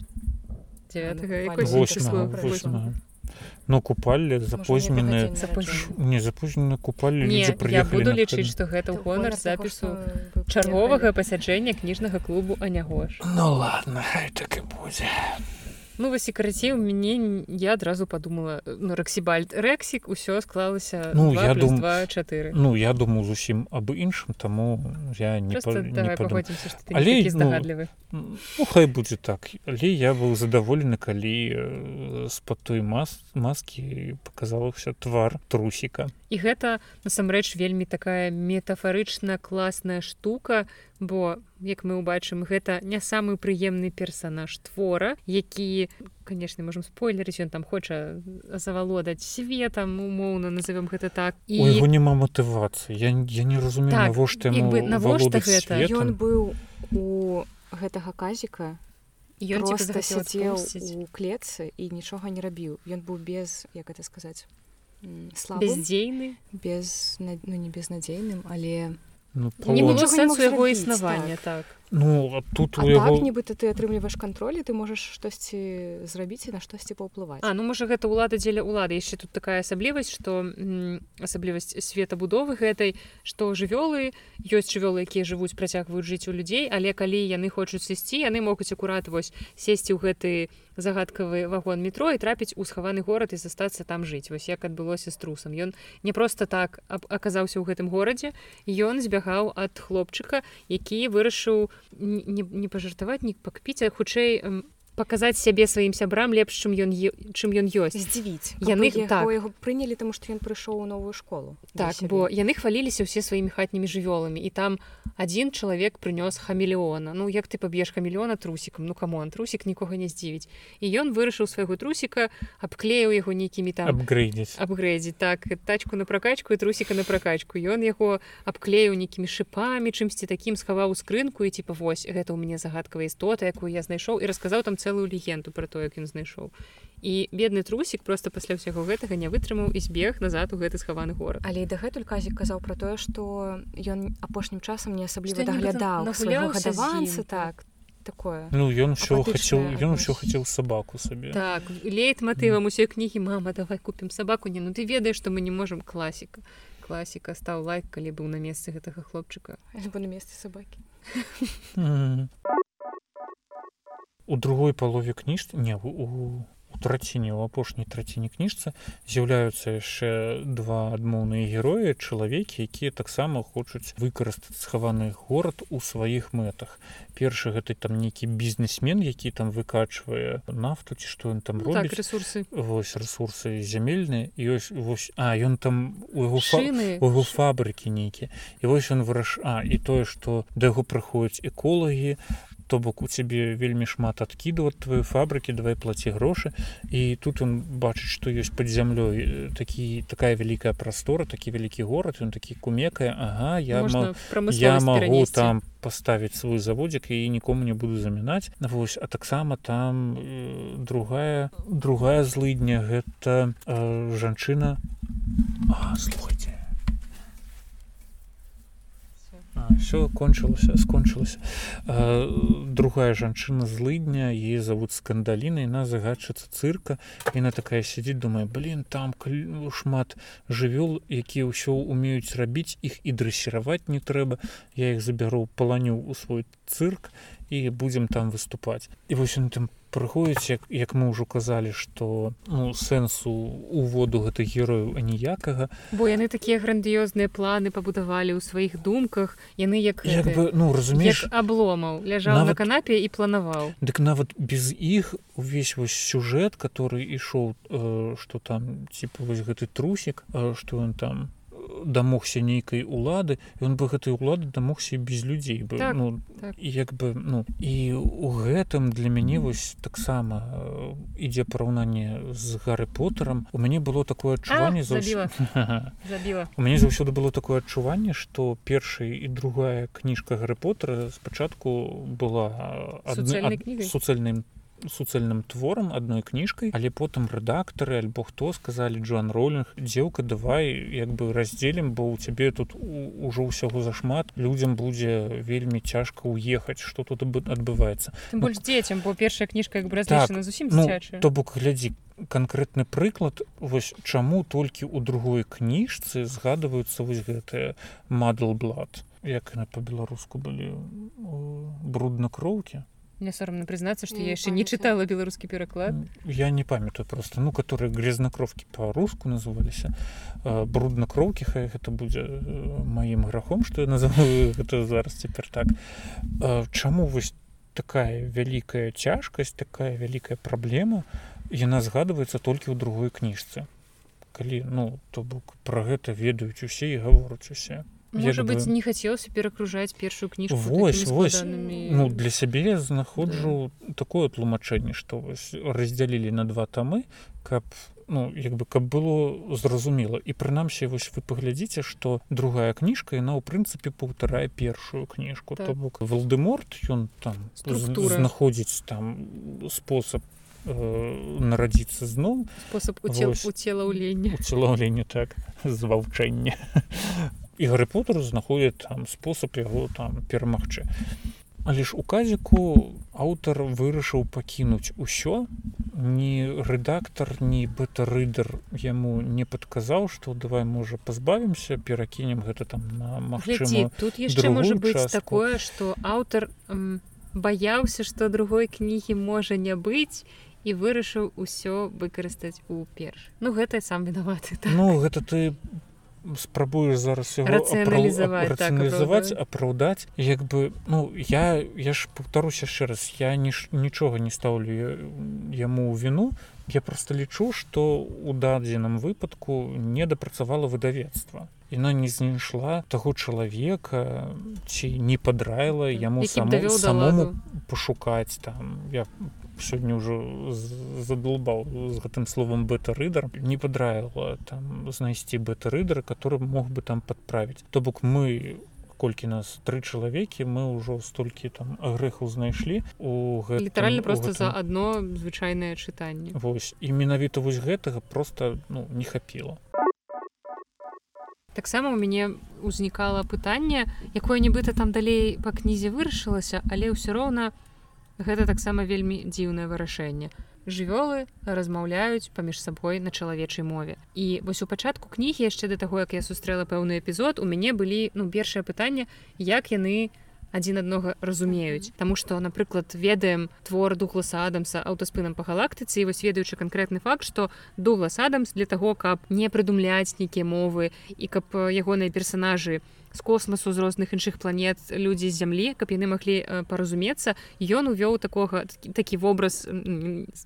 Ну купалі запознены не запознены купалі я буду лічыць што гэта ў гонар запісу чарговага пасяджэння кніжнага клубу анягош Ну ладно так і будзе ну вось і карацей у мяне я адразу подумала ну рэксібальд рэксік усё склалася ну я думаю 4 ну я думаю зусім аб іншым таму я не, па, не але ну, ну, хай будзе так. Але я быў задаволены калі з-пад той мас маскі показалася твар трусіка і гэта насамрэч вельмі такая метафарычна класная штука бо як мы ўбачым гэта не самы прыемны персанаж твора які конечно можем спойлерыць ён там хоча завалодаць светом умоўна назовем гэта так. І у яго няма матывацыі. Я, я не разумею так, навошта навошта гэта? Ён быў у гэтага казіка ён сядзеў у клетцы і нічога не рабіў. Ён быў без як это сказаць бездзейны без ну, не безнадзейным але ну, не было сэнсу яго існавання так, так. Ну тут у яго... так, нібыта ты атрымліваеш кантроль ты можаш штосьці зрабіць і на штосьці паўплываць А ну можа гэта ўлада дзеля ўлады яшчэ тут такая асаблівасць што асаблівасць светабудовы гэтай што жывёлы ёсць жывёлы якія жывуць працягваюць жыць у людзей але калі яны хочуць сысці яны могуць акурат вось сесці ў гэты загадкавы вагон метро і трапіць у схаваны горад і застацца там жыць вось як адбылося з трусам. Ён не просто так аказаўся ў гэтым горадзе ён збягаў ад хлопчыка які вырашыў не, не пажартаваць не пакпіць а хутчэй паказаць сябе сваім сябрам лепш чым ён чым ён ёсць здзівіць яны так. яго прынялі таму што ён прыйшоў у новую школу. Так бо яны хваліліся ўсе сваімі хатнімі жывёламі і там адзін чалавек прынёс хамелеона. Ну як ты паб'еш хамелеона трусікам ну камон трусік нікога не здзівіць і ён вырашыў свайго трусіка абклеіў яго нейкімі там абгрэдзіць абгрэдзіць так тачку на пракачку і трусіка на пракачку ён яго абклеіў нейкімі шыпамі чымсьці такім схаваў скрынку і типа вось гэта ў мяне загадкавая істота якую я знайшоў і расказаў там цэлую легенду про то як ён знайшоў. І бедны трусік просто пасля ўсяго гэтага не вытрымаў і збег назад у гэты схаваны горад. Але дагэтуль казік казаў про тое что ён апошнім часам не асабліва даглядаў гадаванцы так. такое. Ну ён все хацеў ён ўсё хацеў сабаку сабе. Так лейт матывам усе кнігі мама давай купім сабаку не ну ты ведаеш што мы не можемм класіка. Класіка стаў лайк калі быў на месцы гэтага хлопчыка. На месцы сабакі у другой палове кніжцы не у траціне у апошняй траціне кніжцы з'яўляюцца яшчэ два адмоўныя героі чалавекі якія таксама хочуць выкарыстаць схаваны горад у сваіх мэтах. Першы гэты там нейкі бізнесмен які там выкачвае нафту ці што ён там ну, робіць. так, ресурсы. Вось ресурсы зямельныя ёсць вось а ён там у яго фа... у яго фабрыкі нейкі і вось ён выраш а і тое што да яго прыходзяць эколагі то бок у цябе вельмі шмат адкіду ад твоей фабрыкі давай плаці грошы. І тут он бачыць што ёсць под зямлёй такі такая вялікая прастора такі вялікі горад ён такі кумекае Ага я я могу там поставить свой заводик і нікому не буду замінаць Вось а таксама там э, другая другая злыдня гэта э, жанчына. Слухайте все кончылася скончылася другая жанчына злыдня е завод скандаліна на загадчыца цырка. Яна такая сядзіць думае блин там шмат жывёл якія ўсё умеюць рабіць іх і дрэсіраваць не трэба. Я іх забяру паланю у свой цырк і будзем там выступаць і вось он там прыходзіць як, як мы ўжо казалі што ну, сэнсу уводу гэтых герояў аніякага. Бо яны такія грандыёзныя планы пабудавалі ў сваіх думках яны як, як бы, ну разумееш абломаў ляжаў нават, на канапе і планаваў. Дык нават без іх увесь вось сюжэт который ішоў э, што там типа вось гэты трусік э, што ён там дамогся нейкай улады ён бы гэтай улады дамогся без людзей бы. Так, ну так. як бы ну і у гэтым для мяне вось таксама э, ідзе параўнанне з гары поттером у мяне было такое адчуванне за у мяне заўсёды было такое адчуванне что першая і другая кніжка гары поттера спачатку была суцэльным суцэльным творам адной кніжкай але потым рэдактары альбо хто сказалі Джоан роллинг дзеўка давай як бы раздзелім бо у цябе тут ужо ўсяго зашмат. Людзям будзе вельмі цяжка уехаць что тут адбываецца ну, больш дзецям бо першая кніжка як бы так, зусім ну, то бок глядзі конкретны прыклад вось чаму толькі у другой кніжцы згадваюцца вось гэтыя мадл блат як на по-беларуску былі бруднакроўкі мне соромно признацца что я яшчэ не чытала беларускі пераклад я не памятаю просто. Ну которые грязнакровки по-руску называліся бруднакроўкі хай гэта будзе маім грахом что я называю это зараз цяпер так. Чаму вось такая вялікая цяжкасць такая вялікая праблема яна згадваецца толькі ў другой кніжцы калі ну то бок пра гэта ведаюць усе і гавораць усе Можа быть бы... не хацелася перакружаць першую кніжку вось, вось. Ну, для сябе я знаходжу да. такое тлумачэнне што раздзялілі на два тамы каб ну як бы каб было зразумела. І прынамсі вось вы паглядзіце што другая кніжка яна ў прынцыпе паўтарае першую кніжку. Так. то бок валдеморт ён там знаходзіць там спосаб э, нарадзіцца зноў. Спосаб у целаўлення целаўлення так зваўчэння і гарри поттер знаходит там спосаб яго там перамагчы але ж у казіку аўтар вырашыў пакінуць усё ні рэдактор ні бета-рыдер яму не падказаў што давай можа пазбавімся перакінем гэта там на магчыма тут яшчэ можа быць частку. такое что аўтар баяўся што другой кнігі можа не быць і вырашыў усё выкарыстаць у перш ну гэта сам вінаваты так. ну гэта ты спрабуеш зараз рацыяналізаваць апраўдаць як бы ну я я ж паўтаруся яшчэ раз я ніж нічога не стаўлю яму ў віну. Я просто лічу што у дадзеным выпадку не дапрацавала выдавецтва яна не знайшла таго чалавека ці не падраіла яму самому, самому пашукаць там. Я сёння ўжо задолбаў з гэтым словом бета-рыдар не падраіла там знайсці бета-рыдара который мог бы там падправіць то бок мы колькі нас тры чалавекі мы ўжо столькі там грэхаў знайшлі у літаральна просто гэтым... за одно звычайнае чытанне Вось і менавіта вось гэтага просто ну не хапіла таксама у мяне ўзнікала пытанне якое нібыта там далей па кнізе вырашылася але ўсё роўна у гэта таксама вельмі дзіўнае вырашэнне. Жывёлы размаўляюць паміж сабой на чалавечай мове. І вось у пачатку кнігі яшчэ да таго як я сустрэла пэўны эпізод у мяне былі ну першае пытанне як яны адзін аднога разумеюць. Таму што напрыклад ведаем твор дугласа адамса аўтаспынам па галактыцы і вось ведаючы канкрэтны факт што дуглас адамс для таго каб не прыдумляць нейкія мовы і каб ягоныя персонажы не з космасу з розных іншых планет людзі з зямлі каб яны маглі паразумецца. Ён увёў такога такі вобраз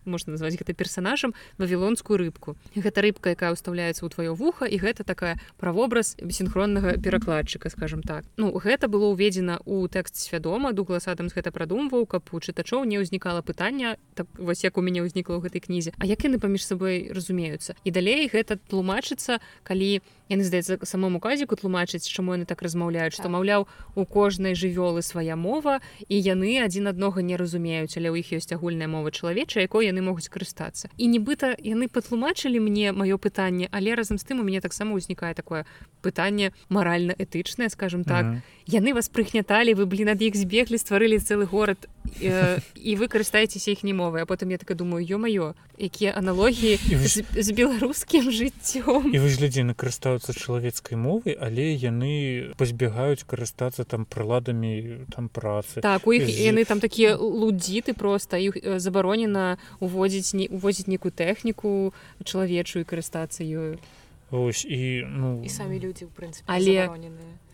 можна назваць гэта персонажам вавілонскую рыбку. Гэта рыбка якая ўстаўляецца ў тваё вуха і гэта такая правобраз синхроннага перакладчыка скажем так. Ну гэта было ўведзена у тэкст свядома дуглас адамс гэта прадумваў каб у чытачоў не ўзнікала пытання так вось як у мяне ўзнікла ў гэтай кнізе А як яны паміж сабой разумеюцца. І далей гэта тлумачыцца калі яны здаецца самому казіку тлумачыць чаму яны так размаўляюць што так. маўляў у кожнай жывёлы свая мова і яны адзін аднога не разумеюць але ў іх ёсць агульная мова чалавеча якой яны могуць карыстацца і нібыта яны патлумачылі мне маё пытанне але разам з тым у мяне таксама ўзнікае такое пытанне маральна-этычнае скажем так mm -hmm. яны вас прыгняталі вы блин ад іх збеглі стварылі цэлы горад э, і вы карыстаецеся іх не мовы а потым я так думаю ё-маё якія аналогіі з, з беларускім жыццём і вы глядзі на карыстаюцца чалавецкай мовы але яны пазбягаюць карыстацца там прыладамі там працы. Так у іх з... яны там такія лудзіты просто іх забаронена уводзіць не увозіць некую тэхніку чалавечую карыстацца ёю. Ось і ну і самі людзі ў прынцыпе але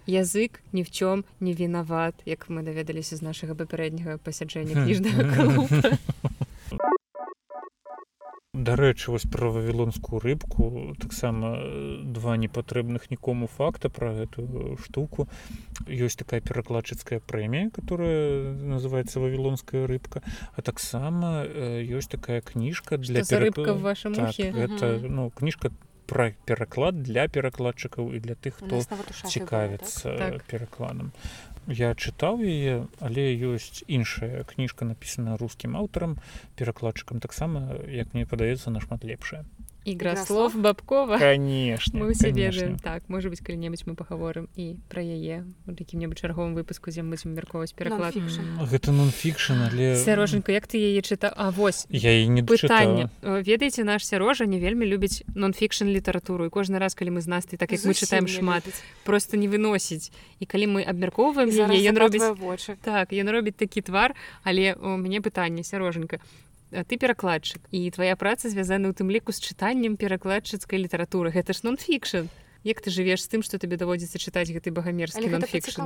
язык ні в чом не вінават як мы даведаліся з нашага папярэдняга пасяджэння кніжнага дарэчы вось пра вавілонскую рыбку таксама два непатрэбных нікому факта пра гэтую штуку. Ёсць такая перакладчыцкая прэмія которая называется вавілонская рыбка а таксама ёсць такая кніжка для рыбка в вашем так, это ну кніжка пра пераклад для перакладчыкаў і для тых хто цікавіцца так? перакладам. Я чытаў яе але ёсць іншая кніжка напісана рускім аўтарам перакладчыкам. Таксама як мне падаецца нашмат лепшая Игра слов Бабкова. Конечно мы все ведаем так может быть калі-небудзь мы паговорым і пра яе у якім-небудзь чарговым выпуску дзе будзем мярковаць пераклад гэта нон-фікшн але сярожанька як ты яе чыта А вось я не пытанне ведаеце наш сярожа не вельмі любіць нон-фікшн літаратуру і кожны раз калі мы з нас ты так як мы чытаем шмат просто не выносіць і калі мы абмяркоўваем ён робіць вочы так ён робіць такі твар але у мяне пытанне сярожанька ты перакладчык і твоя праца звязана ў тым ліку з чытаннем перакладчыцкай літаратуры. Гэта ж нон-фікшн як ты жывеш з тым што табе даводзіцца чытаць гэты багамерскі нонфікшн?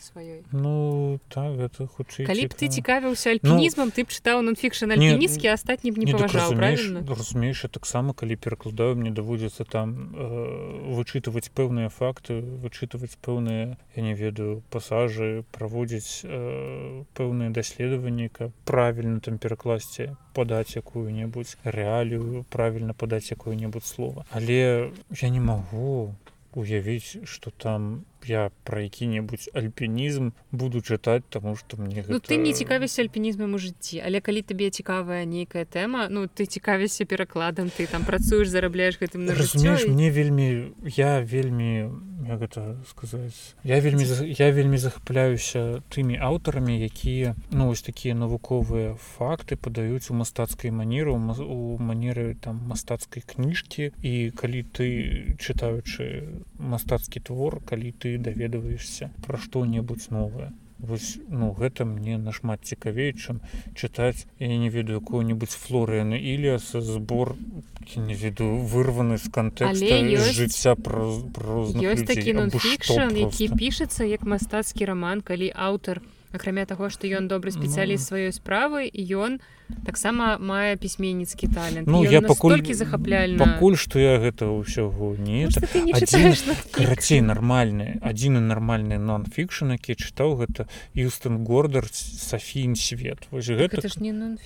сваёй. Ну так гэта хутчэй калі б ты цікавіўся альпінізмам ну, ты б чытаў нонфікшн альпініскі астатні б не паважаў правильно разумееш таксама калі перакладаю мне даводзіцца там э, вычытваць пэўныя факты вычытваць пэўныя я не ведаю пасажы праводзіць э, пэўныя даследаванні каб правільна там перакласці падаць якую-небудзь рэалію правільна падаць якое-небудзь слова. Але я не магу уявіць что там я про які-небудзь альпінізм буду чытаць тому что мне гэта... ну, ты не цікавіся альпінізмам у жыцці але калі табе цікавая нейкая тэма ну ты цікавіся перакладам ты там працуеш зарабляешь гэтым на разумееш і... мне вельмі я вельмі гэта сказаць я вельмі я вельмі захапляюся тымі аўтарамі якія ну вось такія навуковыя факты падаюць у мастацкай манеру у манеры там мастацкай кніжкі і калі ты чытаючы мастацкі твор калі ты даведваешься пра што-небудзь новае. Вось ну гэта мне нашмат цікавей чым чытаць я не ведаю какую-нибудь флорыяны іліаса збор не веду вырваны з кантэкста жыцця пра ёсць такі нонфікшн які пішацца як мастацкі роман калі аўтар акрамя таго што ён добры спецыяліст ну... сваёй справы і ён таксама мае пісьменніцкі талент Ну я пакуль захапляльна пакуль што я гэта ўсяго не карацей нармальны адзін нармальны нон-фікшн які чытаў гэта Юстон гордар Сафін свет вось гэта ж не ну,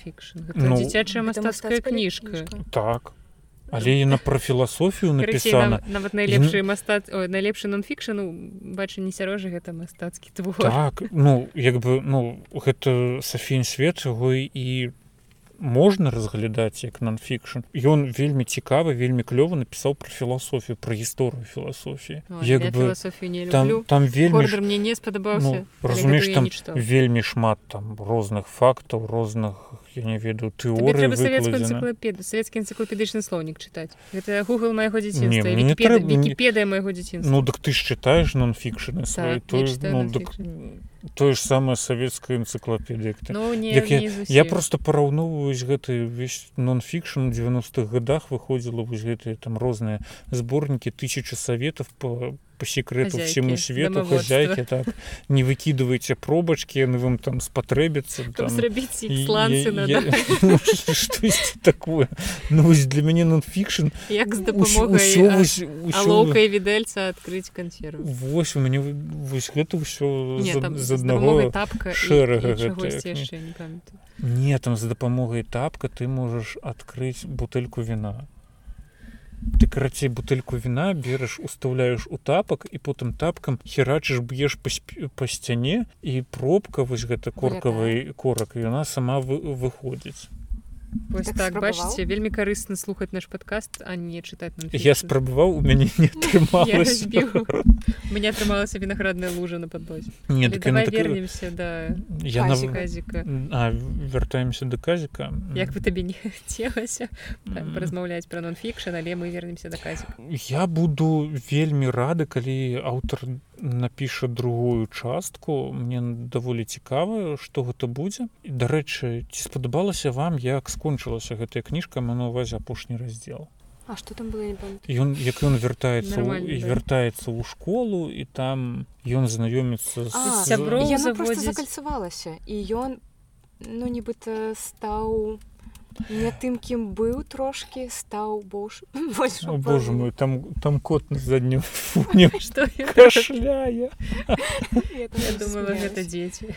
дзіцячая мастацкая кніжка так але яна пра філасофію напісана нават найлепшы мастат найлепшы нонфікшану бачу не сярожа гэта мастацкі твор так ну як бы ну гэта Сафін свет яго і можна разглядаць як нонфікшн ён вельмі цікавы вельмі клёва напісаў пра філасофію пра гісторыю філасофіі. Як бы там, там вельмі ж... мне не спадабаўся ну, разумееш там вельмі шмат там розных фактаў розных я не ведаю тэорыі савецкі энцыклопедычны слоўнік чытаць гэта Google майго дзяцінства майго дзяцінства Ну дык ты ж чытаеш нонфікшны так, ну, тое ж самае савецкая энцыклопедія ну, я, я просто параўноўваюсь гэты весь нонфікшн 90-х годах выходзіла вось гэтыя там розныя зборнікі тысячи советов по по секрету Хозяйки, всему свету хозяйки так не выкидывайте пробочки яны вам там спатрэбіцца ну, такое? Ну для мяне нонфікшн як з дапамогай відельца открыть консерв Вось у мяне вось гэта ўсё з аднаго тапка шэрага не там за дапамогай тапка ты можаш адкрыць бутэльку віна ты карацей бутэльку віна бераш устаўляеш у тапак і потым тапкам херачыш б'еш па, па сцяне і пробка вось гэта коркавай корак яна сама вы, выходзіць Вось так, так бачыце вельмі карысна слухаць наш падкаст а не чытаць я спрабаваў у мяне не мне атрымалася. вінаградная лужа на падлозе. Не так вернемся да я вяртаемся да казіка. Як вы табе не целася размаўляць пра нонфікшн але мы вернемся да казіка. Я буду вельмі рады калі аўтар напіша другую частку. Мне даволі цікава что гэта будзе. Дарэчы ці спадабалася вам як скончылася гэтая кніжка на увазе апошні раздзел? А что там было ён як ён вяртаецца і вяртаецца ў школу і там ён знаёміцца закальцавалася і ён ну нібыта стаў не тым кім быў трошки стаў бош Боже мой там там кот на заднім гэта дзеці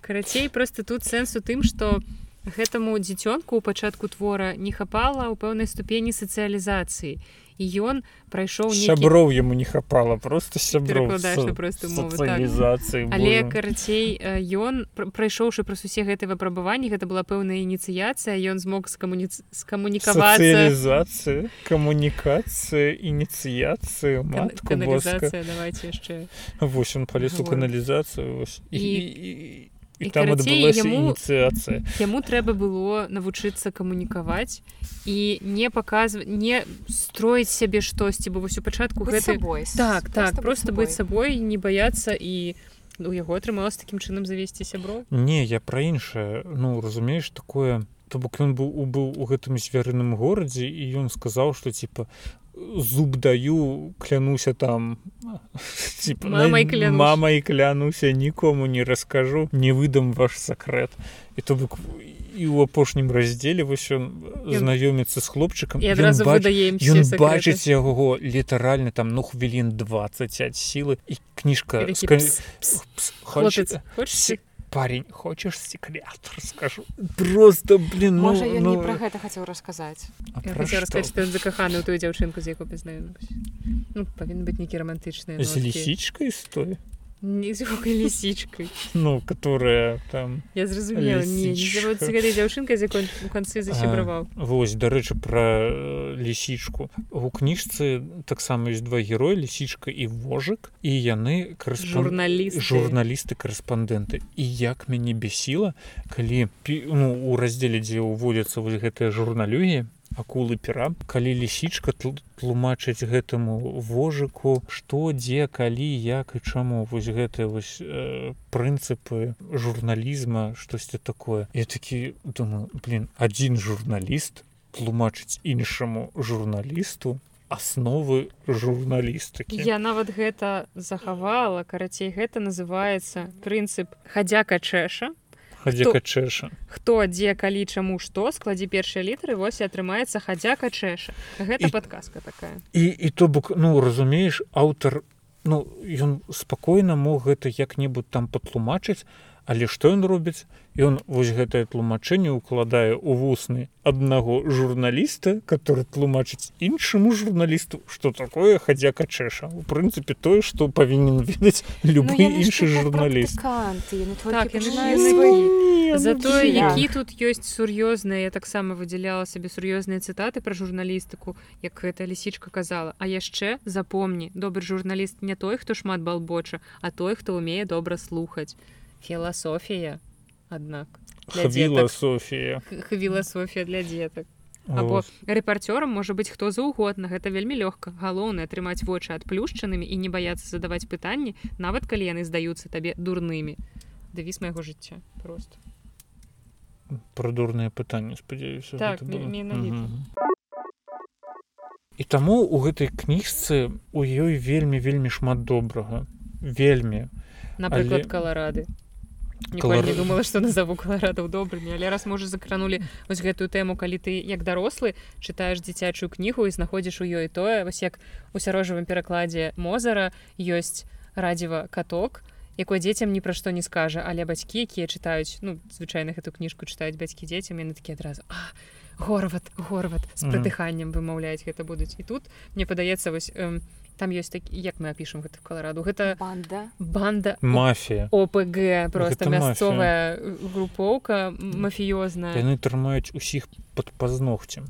карацей просто тут сэнс у тым что гэтаму дзіцёнку ў пачатку твора не хапала ў пэўнай ступені сацыялізацыі. і ён прайшоў сяброў яму не хапала просто сяброўізацыі але карацей ён прайшоўшы праз усе гэтыя выпрабаванні гэта была пэўная ініцыяцыя ён змог скамуні скамунікавацца камунікацыя ініцыяцыі давайте яшчэ восьось палез у каналізацыю і, і, і і там ініцыяцыя яму трэба было навучыцца камунікаваць і не паказваць не строіць сябе штосьці бо вось у пачатку гэты так так просто быць сабой не баяцца і у яго атрымалось такім чынам завесці сябро не я пра іншае. Ну разумееш такое то бок ён быў быў у гэтым звярыным горадзе і ён сказаў што типа зуб даю клянуся там. Типа, мамай мамай клянуся нікому не раскажу не выдам ваш сакрэт і то бок і ў апошнім раздзеле вось ён знаёміцца з хлопчыкам і адразу бач... ён бачыць яго літаральна там ну хвілін 20 сілы і кніжка хочется парень хочешь секрет? Расскажу. Просто блин ну, Можа, ну... про гэта хацеў расказаць закаханы тую дзяўчынку з якой пазнаю ну, павінен быць нейкі романтычны з лісічкай стоит нізкой лісічкай ну которая там я зразумела дзяўчынка з якой у канцы засябраваў Вось дарэчы пра лісічку у кніжцы таксама ёсць два героі лісічка і вожык і яны журналіст журналісты. карэспандэнты. І як мяне бесіла калі ну, у раздзеле дзе ўводзяцца вось гэтыя журналюгі акулы пера. Калі лісічка тлумачыць гэтаму вожыку што дзе калі як і чаму вось гэтыя вось э, прынцыпы журналізма штосьці такое. Я такі думаю блин адзін журналіст тлумачыць іншаму журналісту асновы журналістыкі. Я нават гэта захавала карацей гэта называется прынцып хадзяка чэша хадзяка чэша хто дзе калі чаму што складзі першыя літары вось і атрымаецца хадзяка чэша гэта і, падказка такая. і і то бок ну разумееш аўтар ну ён спакойна мог гэта як-небудзь там патлумачыць але што ён робіць? Ён вось гэтае тлумачэнне укладае ў вусны аднаго журналіста который тлумачыць іншаму журналісту что такое хадзяка чэша. У прынцыпе тое што павінен ведаць любы ну, іншы журналіст. так, затое які тут ёсць сур'ёзныя я таксама выдзяляла сабе сур'ёзныя цытаты пра журналістыку як гэта лісічка казала. А яшчэ запомні добры журналіст не той хто шмат балбоча а той хто умее добра слухаць філасофія аднак філасофія філасофія для дзетак або рэпарцёрам можа быць хто заўгодна. Гэта вельмі лёгка. Галоўнае атрымаць вочы адплюшчанымі і не баяцца задаваць пытанні нават калі яны здаюцца табе дурнымі. Дэвіз майго жыцця просто про дурныя пытанні спадзяюся так, і таму у гэтай кніжцы у ёй вельмі вельмі шмат добрага. Вельмі. Напрыклад Але... каларады Колор... не думала что назову каларадаў добрымі але раз можа закранули вось гэтую тэму калі ты як дарослы чытаеш дзіцячую кнігу і знаходзіш у ёй тое вось як у сярожавым перакладзе мозара ёсць радзіва каток якой дзецям ні пра што не скажа але бацькі якія чытаюць ну звычайна эту кніжку чытаюць бацькі дзецям яны такі адразу горват горват з прыдыханнем вымаўляць гэта будуць і тут мне падаецца вось э, там есть так як мы опішем гэта в калараду гэта банда. банда мафія опг просто мясцовая групоўка мафіёзная яны трымаюць усіх под пазногцем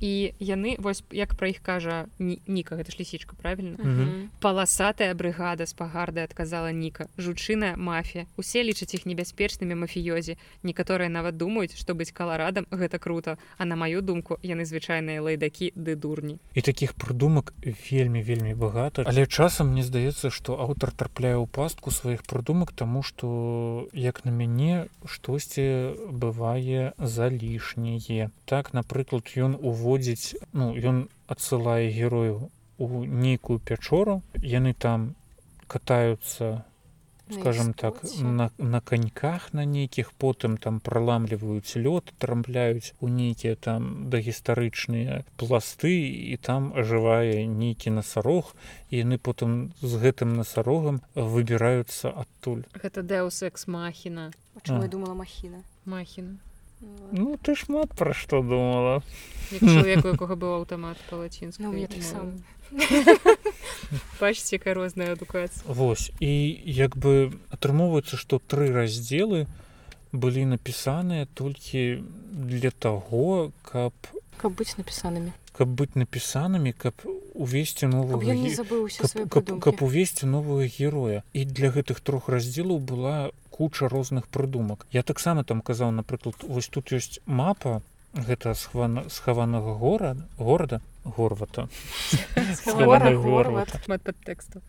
і яны вось як пра іх кажа ніка гэта ж лісічка правильно mm -hmm. паласатая брыгада з пагарды адказала ніка. Жучыная мафія. Усе лічаць іх небяспечнымі мафіёзі. Некаторыя нават думаюць што быць каларадам гэта круто. А на маю думку яны звычайныя лайдакі ды дурні. І таких прыдумак вельмі вельмі багата. Але часам мне здаецца што аўтар трапляе ў пастку сваіх прыдумак тому что як на мяне штосьці бывае за лішняе так напрыклад ён уводит прыводзіць ну ён адсылае герою у нейкую пячору. Яны там катаюцца скажем так на, на каньках на нейкіх потым там праламліваюць лёд трамляюць у нейкія там дагістарычныя пласты і там ажывае нейкі насарог і яны потым з гэтым насарогам выбіраюцца адтуль. Гэта дэусекс махіна думала махіна? Махіна Ну ты шмат пра што думала. Якога быў аўтамат па-лацінску пачціка розная адукацыя Вось і як бы атрымоўваецца што тры раздзелы былі напісаныя толькі для таго каб каб быць напісанымі каб быць напісанымі каб увесці новую каб увесці новую героя і для гэтых трох раздзелаў была куча розных прыдумак я таксама там казаў напрыклад вось тут ёсць мапа гэта схвана схаванага гора горада горвата. Тэксту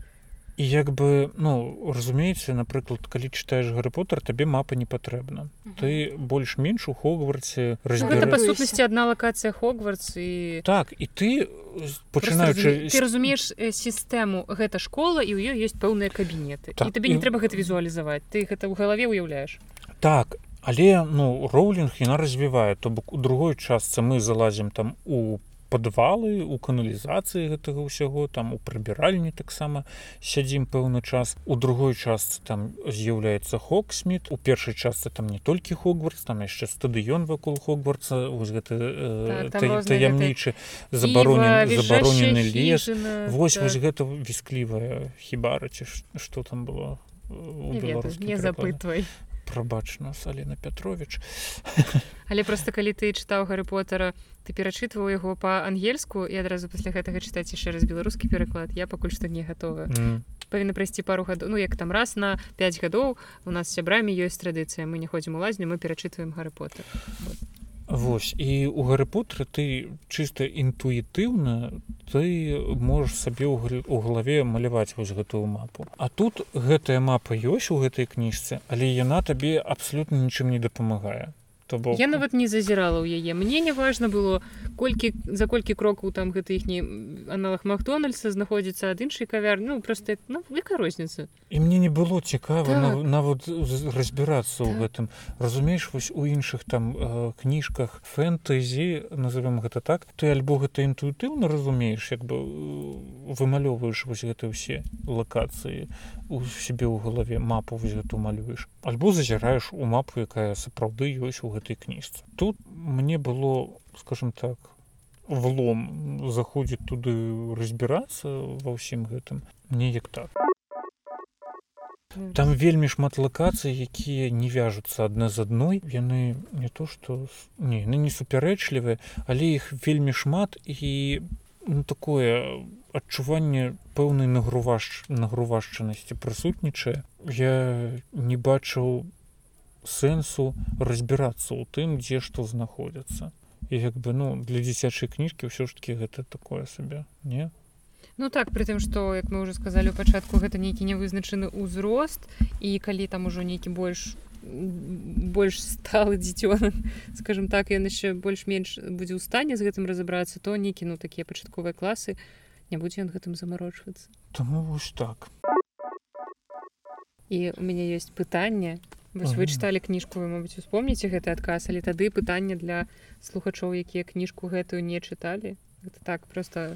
і як бы ну разумееце напрыклад калі чытаеш гары поттер табе мапа не патрэбна. Ты больш-менш у хогварце разбіра... па сутнасці адна лакацыя хогвартс і так і ты пачынаючы ты разумееш сістэму гэта школа і ў ёй ёсць пэўныя кабінеты так, і табе не і... трэба гэта візуалізаваць ты гэта ў галаве ўяўляеш так але ну роулінг яна развівае. То бок у другой частцы мы залазім там у падвалы у каналізацыі гэтага ўсяго там у прыбіральні таксама сядзім пэўны час. У другой частцы там з'яўляецца хоксміт у першай частцы там не толькі хогвартс там яшчэ стадыён вакол хогвартса вось гэты э, так, таямнічы забаронены забаронены лес. вось так. вось гэта вісклівая хібара ці што там было не запытвай прабач нас Алена Петрович але просто калі ты чытаў гары потара ты перачытваў яго па-ангельску і адразу пасля гэтага чытаць яшчэ раз беларускі пераклад я пакуль што не гатова mm. павінна прайсці пару гадоў ну як там раз на 5 гадоў у нас сябрамі ёсць традыцыя мы не ходзім у лазню мы перачытваем гары потар вот. Вось і у гары потры ты чыста інтуітыўна ты можаш сабе ў галаве маляваць вось гэтую мапу. А тут гэтая мапа ёсць у гэтай кніжцы але яна табе абсалютна нічым не дапамагае то бок я нават не зазірала ў яе. Мне не важна было колькі за колькі крокаў там гэта іхні аналог макдональдса знаходзіцца ад іншай кавяр ну просто ну, века розніца? І мне не было цікава так. нават разбірацца ў так. гэтым. Разумееш вось у іншых там э, кніжках фэнтэзі назовем гэта так ты альбо гэта інтуітыўна разумееш як бы вымалёўваеш вось гэта ўсе лакацыі у сябе ў галаве мапу вось гэту малюеш альбо зазіраеш у мапу якая сапраўды ёсць у гэтай кніжцы тут мне было скажем так влом заходзіць туды разбірацца ва ўсім гэтым неяк так. Там вельмі шмат лакацый якія не вяжуцца адна з адной. Яны не то что не яны не супярэчлівыя але іх вельмі шмат. І ну, такое адчуванне пэўнай нагруваш нагрувашчанасці прысутнічае. Я не бачыў сэнсу разбірацца ў тым дзе што знаходзяцца. І як бы ну для дзіцячай кніжкі ўсё ж таки гэта такое сабе не? Ну так при тым што як мы уже сказалі ў пачатку гэта нейкі нявызначаны ўзрост і калі там ужо нейкі больш больш сталы дзіцён скажем так ён яшчэ больш-менш будзе ў стане з гэтым разабрацца то не кіну такія пачатковыя класы не будзе ён гэтым замарочвацца. Таму вось так. І у мяне ёсць пытанне Вось вы чыталі кніжку вы мабыць успомніце гэты адказ але тады пытанне для слухачоў якія кніжку гэтую не чыталі. Это так просто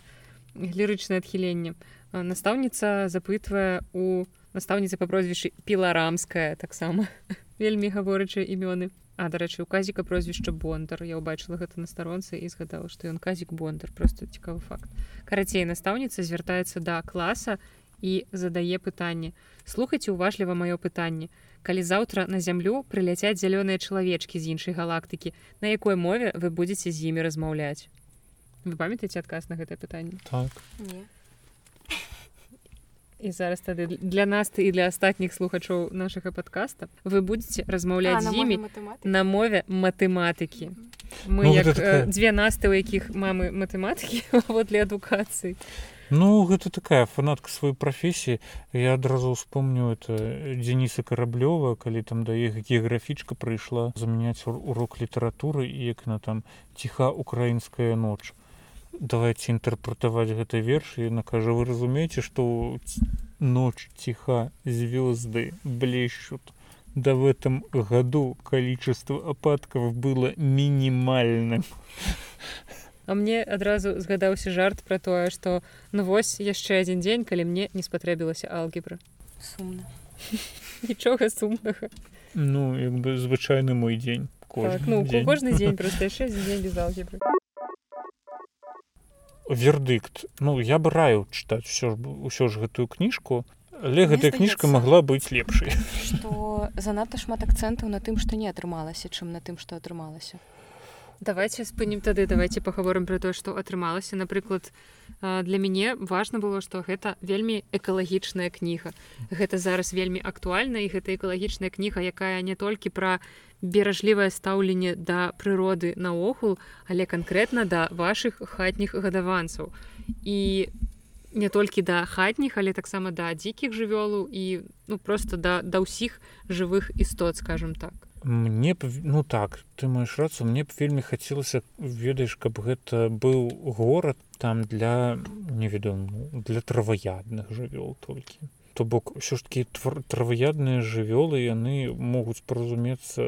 лірычнае адхіленне. Настаўніца запытвае у настаўніцы па прозвішчы піларамская таксама вельмі гаворачы імёны. А дарэчы у казіка прозвішча бондар. Я ўбачыла гэта на старонцы і згадала што ён казік бондар. Просто цікавы факт. Карацей настаўніца звяртаецца да класа і задае пытанне. Слухайце уважліва маё пытанне калі заўтра на зямлю прыляцяць зялёныя чалавечкі з іншай галактыкі на якой мове вы будзеце з імі размаўляць? Вы памятаеце адказ на гэтае пытанне? Так. І зараз тады для нас ты і для астатніх слухачоў нашага подкаста вы будете размаўляць з імі на мове матэматыкі. Мы ну, як, такая... дзве насты у якіх мамы матэматыкі вот для адукацыі Ну гэта такая фанатка сваёй прафесіі я адразу успомню это Дениса караблёва калі там да іх геаграфічка прыйшла замяняць урок літаратуры і як на там ціха украінская ноч давайте інтэрпрэтаваць гэты верш і на кажа вы разумееце што ноч ціха звёзды блещут? Да в этом году количество ападков было мінімальным А мне адразу згадаўся жарт пра тое што ну вось яшчэ адзін дзень калі мне не спатрэбілася алгебра. Сумна. Нічога сумнага. Ну як бы звычайны мой дзень. Так, ну, дзень. кожны дзень просто яшчэ дзень без алгебры. Вердыкт. Ну я бы раю чытаць все ж ўсё ж гэтую кніжку. Але гэтая кніжка могла быць лепшай. што занадта шмат акцэнтаў на тым што не атрымалася чым на тым што атрымалася давайте спынім тады давайте паговорым про то что атрымалася. Напрыклад для мяне важно было что гэта вельмі экалагічная кніга. Гэта зараз вельмі актуальна і гэта экалагічная кніга якая не толькі пра беражлівае стаўленне да прыроды наогул але канкрэтна да ваших хатніх гадаванцаў. І не толькі да хатніх але таксама да дзікіх жывёлаў і ну просто да да ўсіх жывых істот скажем так мне б ну так ты маеш рацу мне б вельмі хацелася ведаеш каб гэта быў горад там для невядому для траваядных жывёл толькі то бок ўсё ж таки траваядныя жывёлы яны могуць паразумецца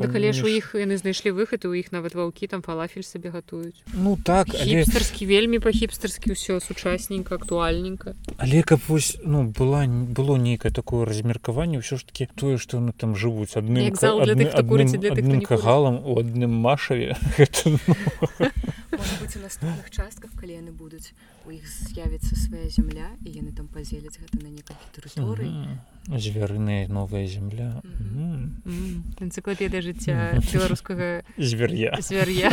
калі ж у іх яны знайшлі выхад у іх нават ваўкі там фалафель сабе гатуюць ну так хіпстарскі але... вельмі па-хіпстарскі ўсё сучасненька актуальненька але каб вось ну была было нейкае такое размеркаванне ўсё ж таки тое што яны там жывуць адным адным кагалам у адным машаве гэта ну... у наступных частках калі яны будуць у іх з'явіцца свая земля і яны там пазеляць гэта на некалькі тэрыторый звярыная новая земля. Энцыклапедыя жыцця беларускага звер'я звер'я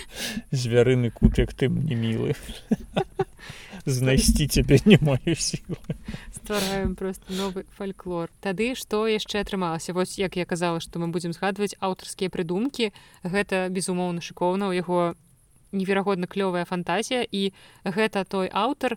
звярыны кут як ты мне мілы знайсці цябе не маю сілы ствараем просто новы фальклор тады што яшчэ атрымалася? Вось як я казала што мы будзем згадваць аўтарскія прыдумкі. Гэта безумоўна шыкоўна. Ў яго неверагодна клёвая фантазія і гэта той аўтар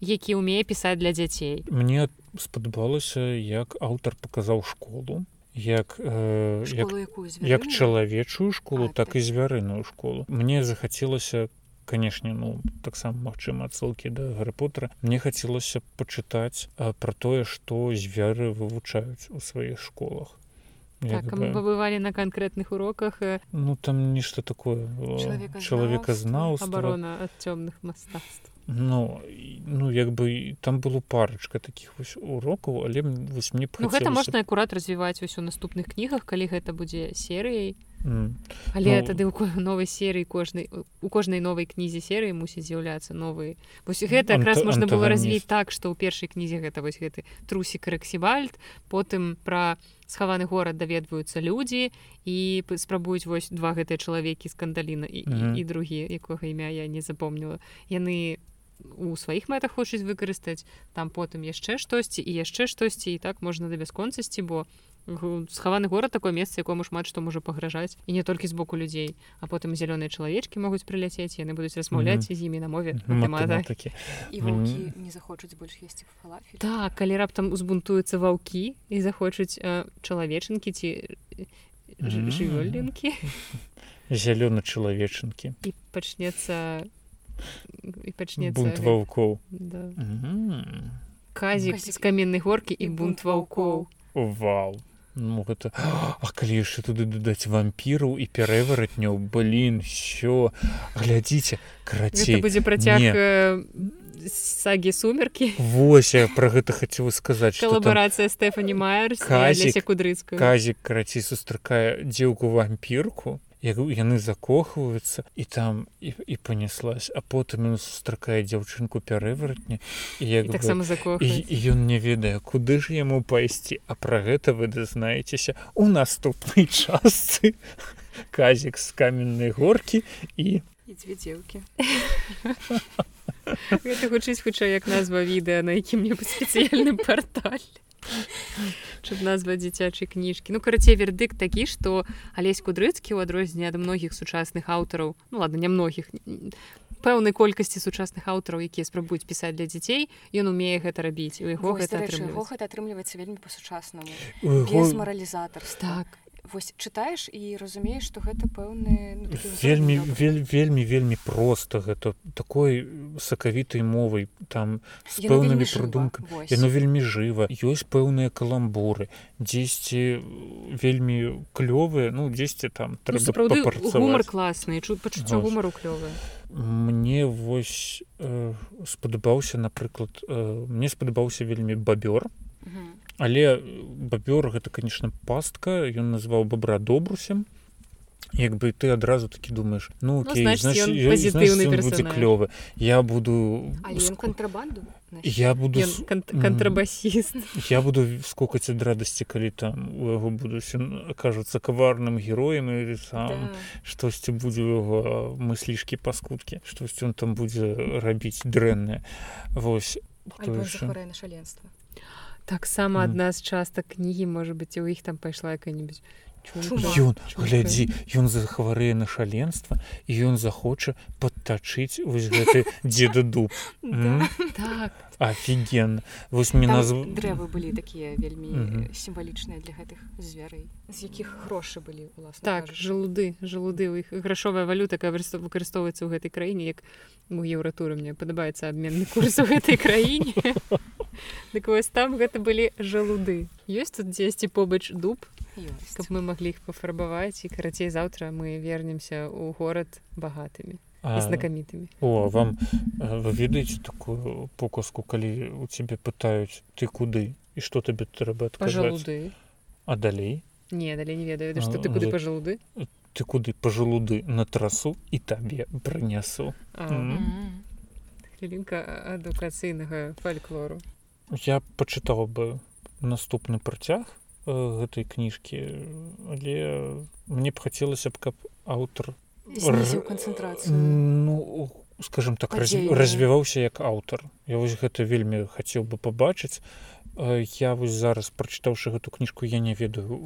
які ўмее пісаць для дзяцей. Мне спадабалася як аўтар паказаў школу як э, як, як чалавечую школу а, так, так. і звярыную школу. Мне захацелася канешне ну таксама магчыма адсылкі да гарыпутера мне хацелася пачытаць пра тое што звяры вывучаюць у сваіх школах так, мы побывалі на канкрэтных уроках э, ну там нешта такое чалавека знаў абарона ад цёмных мастацтв ну ну як бы там было парачка таких вось урокаў але вось мне ну, гэта можна акурат развіваць вось у наступных кнігах калі гэта будзе серыяй але ну, тады ў новай серыі кожнай у кожнай новай кнізе серыі мусіць з'яўляцца новыя. Вось гэта якраз можна было развіць так што ў першай кнізе гэта вось гэты трусік рэксівальд потым пра схаваны горад даведваюцца людзі і спрабуюць вось два гэтыя чалавекі скандаліна і, mm -hmm. і, і другі якога імя я не запомніла. Яны у сваіх мэтах хочуць выкарыстаць там потым яшчэ штосьці і яшчэ штосьці і так можна да бясконцасці бо схаваны горад такое месца якому шмат што можа пагражаць. І не толькі з боку людзей а потым зялёныя чалавечкі могуць прыляцець яны будуць размаўляць mm -hmm. з імі на мове матэматыкі. Не захочуць больш есці так калі раптам узбунтуюцца ваўкі і захочуць чалавечынкі ці жывёлінкі зялёны чалавечынкі і пачнецца і пачнецца бунт ваўкоў. Да. mm -hmm. казік з каменнай горкі і бунт ваўкоў. Вау ну гэта а калі яшчэ туды дадаць вампіраў і пярэваратняў блин що глядзіце карацей будзе працяг не... сагі сумеркі Вось я про гэта хацеў сказаць калабарацыя Стэфані Майер кудрыцка казік карацей сустракае дзеўку вампірку як яны закохваюцца і там і, і панеслась а потым ён сустракае дзяўчынку пярэваратня як таксама ён не ведае куды ж яму пайсці а пра гэта вы дазнаецеся у наступнай частцы казік з каменнай горкі і дзве дзеўкі. Гэта гучыць хутчэй як назва відэа на якім-небудзь спецыяльным партале Чаб назва дзіцячай кніжкі ну карацей вердык такі што алесь кудрыцкі ў адрозненне ад многіх сучасных аўтараў ну ладно нямногіх пэўнай колькасці сучасных аўтараў якія спрабуюць пісаць для дзяцей ён умее гэта рабіць у яго гэта атрымліваецца вельмі па-сучаснаму маралізатар так вось чытаеш і разумееш што гэта пэўны ну, вельмі вель, вельмі вельмі просто гэта такой сакавітай мовай там з пэўнымі прыдумкамі. яно вельмі жыва. Ёсць пэўныя каламбуры дзесьці вельмі клёвыя ну дзесьці там ну, гумар класны чу пачуццё гумару клёвы мне вось э, спадабаўся напрыклад э, мне спадабаўся вельмі бабёр але бабёр гэта конечно пастка ён назваў бабра добрусем як бы ты адразу такі думаешь ну, ну будзе клёвы я буду контрабанду? Я буду контрабасіст я буду скокаць ад радасці калі там у яго будуць кажуцца каварным героем і сам штосьці будзе яго мыслішкі паскудкі штосьці он там будзе рабіць дрэннае восьось шаленства таксама адна з частак кнігі можа быць у іх там пайшла якая-нибудь ён глядзі ён захварэе на шаленства і ён захоча падтачыць вось гэты дзеда дуб. Так. Офиген вось мне наз дрэвы былі такія вельмі сімвалічныя для гэтых зверэй з якіх грошы былі так жалуды жалуды у іх грашовая валюта выкарыстоўваецца ў гэтай краіне як у еўратуры мне падабаецца абменны курс у гэтай краіне дык вось там гэта былі жалуды. Ёсць тут дзесьці побач дуб каб мы маглі іх пафарбаваць і карацей заўтра мы вернемся ў горад багатымі знакамітымі. о вам вы ведаеце такую показку калі у цябе пытаюць ты куды? і што табе трэба пажалуды. А далей? Не далей не ведаю што ты куды пажалуды? Ты куды? пажалуды на трасу і табе прынясу. Хвілінка адукацыйнага фальклору я пачытаў бы наступны працяг гэтай кніжкі але мне б хацелася б каб аўтар канцэнтрацыю. ну скажем так развіваўся як аўтар. Я вось гэта вельмі хацеў бы пабачыць я вось зараз прачытаўшы гэту кніжку я не ведаю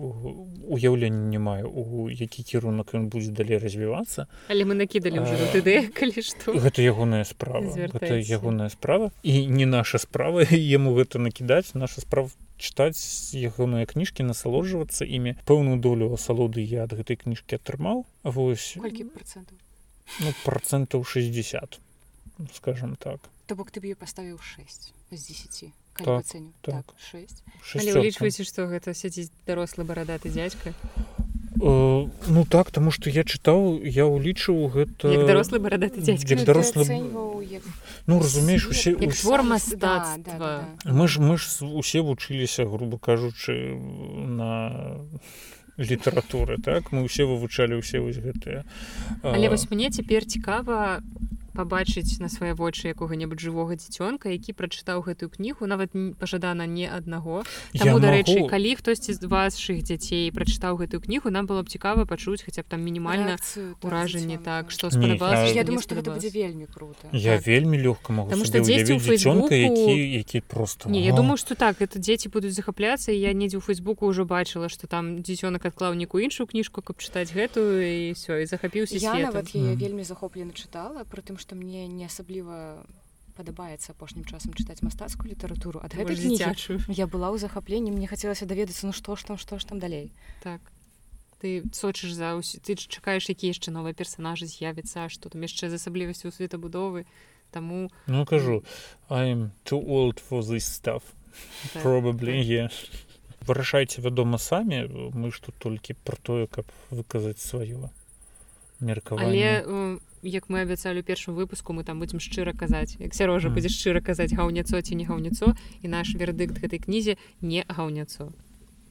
уяўлення не маю у які кірунак ён будзе далей развівацца. Але мы накідалі тыды калі што. гэта ягоная справа гэта ягоная справа. І не наша справа яму гэта накідаць. Наша справа чытаць ягоныя кніжкі насалоджвацца імі. Пэўную долю асалоды я ад гэтай кніжкі атрымаў. Вось. Ну, процентаў 60 скажем так. То бок ты б паставіў 6 з 10 так, так. так, 6 улічваеце што гэта сядзіць дарослы барадаты дзядзька Э, ну так тому что я чытаў я ўлічыў гэта дарослы барадаты дарослы ну разумееш усе твор мастацтва мы ж мы ж усе вучыліся грубо кажучы на літаратуры так? Мы ўсе вывучалі ўсе вось гэтыя але вось мне цяпер цікава пабачыць на свае вочы якога-небудзь жывога дзіцёнка які прачытаў гэтую кнігу нават пажадана не аднаго. Таму дарэчы магу... калі хтосьці з вашых дзяцей прачытаў гэтую кнігу нам было б цікава пачуць хаця б там мінімальна ўражанне так што спадабалася я думаю што гэта будзе вельмі круто я так. вельмі лёгка могу што дзецьцёнка які які просто не я думаю что так это дзеці будуць захапляцца я недзе ў фейсбуку ўжо бачыла што там дзіцёнак адклаўніку іншую кніжку каб чытаць гэтую і все і захапіўся я нават яе вельмі захоплена чытала пры тым што мне не асабліва падабаецца апошнім часам чытаць мастацкую літаратуру ад гэтай дзіцячую я была ў захапленні мне хацелася даведацца ну што ж там што ж там далей. Так. Ты сочыш за ўсі ты чакаеш які яшчэ новыя персонажы з'явіцца што там яшчэ з асаблівасцю светабудовы таму ну кажу I'm too old for this stuff. Так, probably yeah. вырашайце вядома самі мы ж тут толькі пра тое каб выказаць сваё меркаванне але як мы абяцалі першым выпуску мы там будзем шчыра казаць. Як сярожа mm. будзе шчыра казаць гаўняцо ці не гаўняцо і наш вердыкт гэтай кнізе не гаўняцо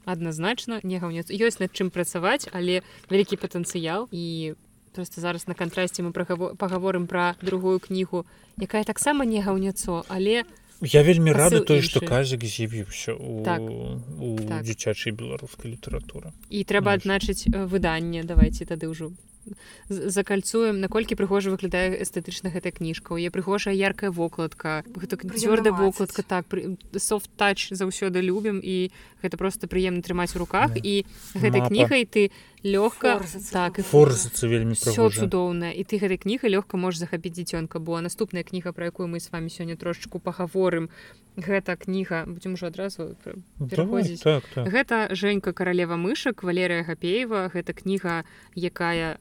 адназначна не гаўняцо ёсць над чым працаваць але вялікі патэнцыял. І просто зараз на кантрасце мы пагаворым пра другую кнігу якая таксама не гаўняцо але я вельмі рады той што казік з'явіўся у, так. у так. дзіцячай беларускай літаратуры. І трэба адзначыць выданне. Давайте тады ўжо закальцуем наколькі прыгожа выглядае эстэтычна гэта кніжка. Е прыгожая яркая вокладка гэта цвёрдая вокладка так софт-тач заўсёды любім і гэта просто прыемна трымаць у руках. Yeah. і гэтай кнігай ты лёгка так і форзацца вельмі цудоўна і ты гэтай кніга лёгка можаш захапіць дзіцёнка бо. Наступная кніга пра якую мы с вами сёння трошечку пагаворым гэта кніга будзем ужо адразу так, так. гэта Жэнька каралева мышак валерыя гапеева. Гэта кніга якая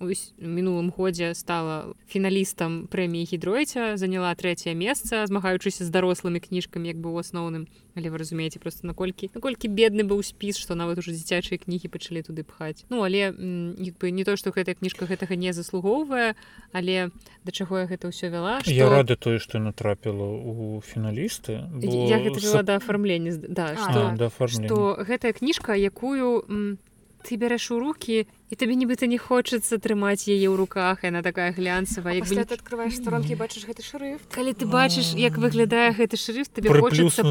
мінулым годзе стала фіналістам прэміі гідройця заняла трэцяе месца змагаючыся з дарослымі кніжкамі як бы у асноўным. Але вы разумееце просто наколькі наколькі бедны быў спіс што нават уже дзіцячыя кнігі пачалі туды пхаць. Ну але як бы не то што гэтая кніжка гэтага не заслугоўвае але да чаго я гэта ўсё вяла што... я рада тое што натрапіла у фіналісты бо... я гэта вела да афармлення да, што, да што гэтая кніжка якую ты бярэш у руки і табе нібыта не хочацца трымаць яе ў руках яна такая глянцавая як бы... ты открываешь сторонкі бачыш гэты шрыфт калі ты бачыш як выглядае гэты шрыфт табе хочацца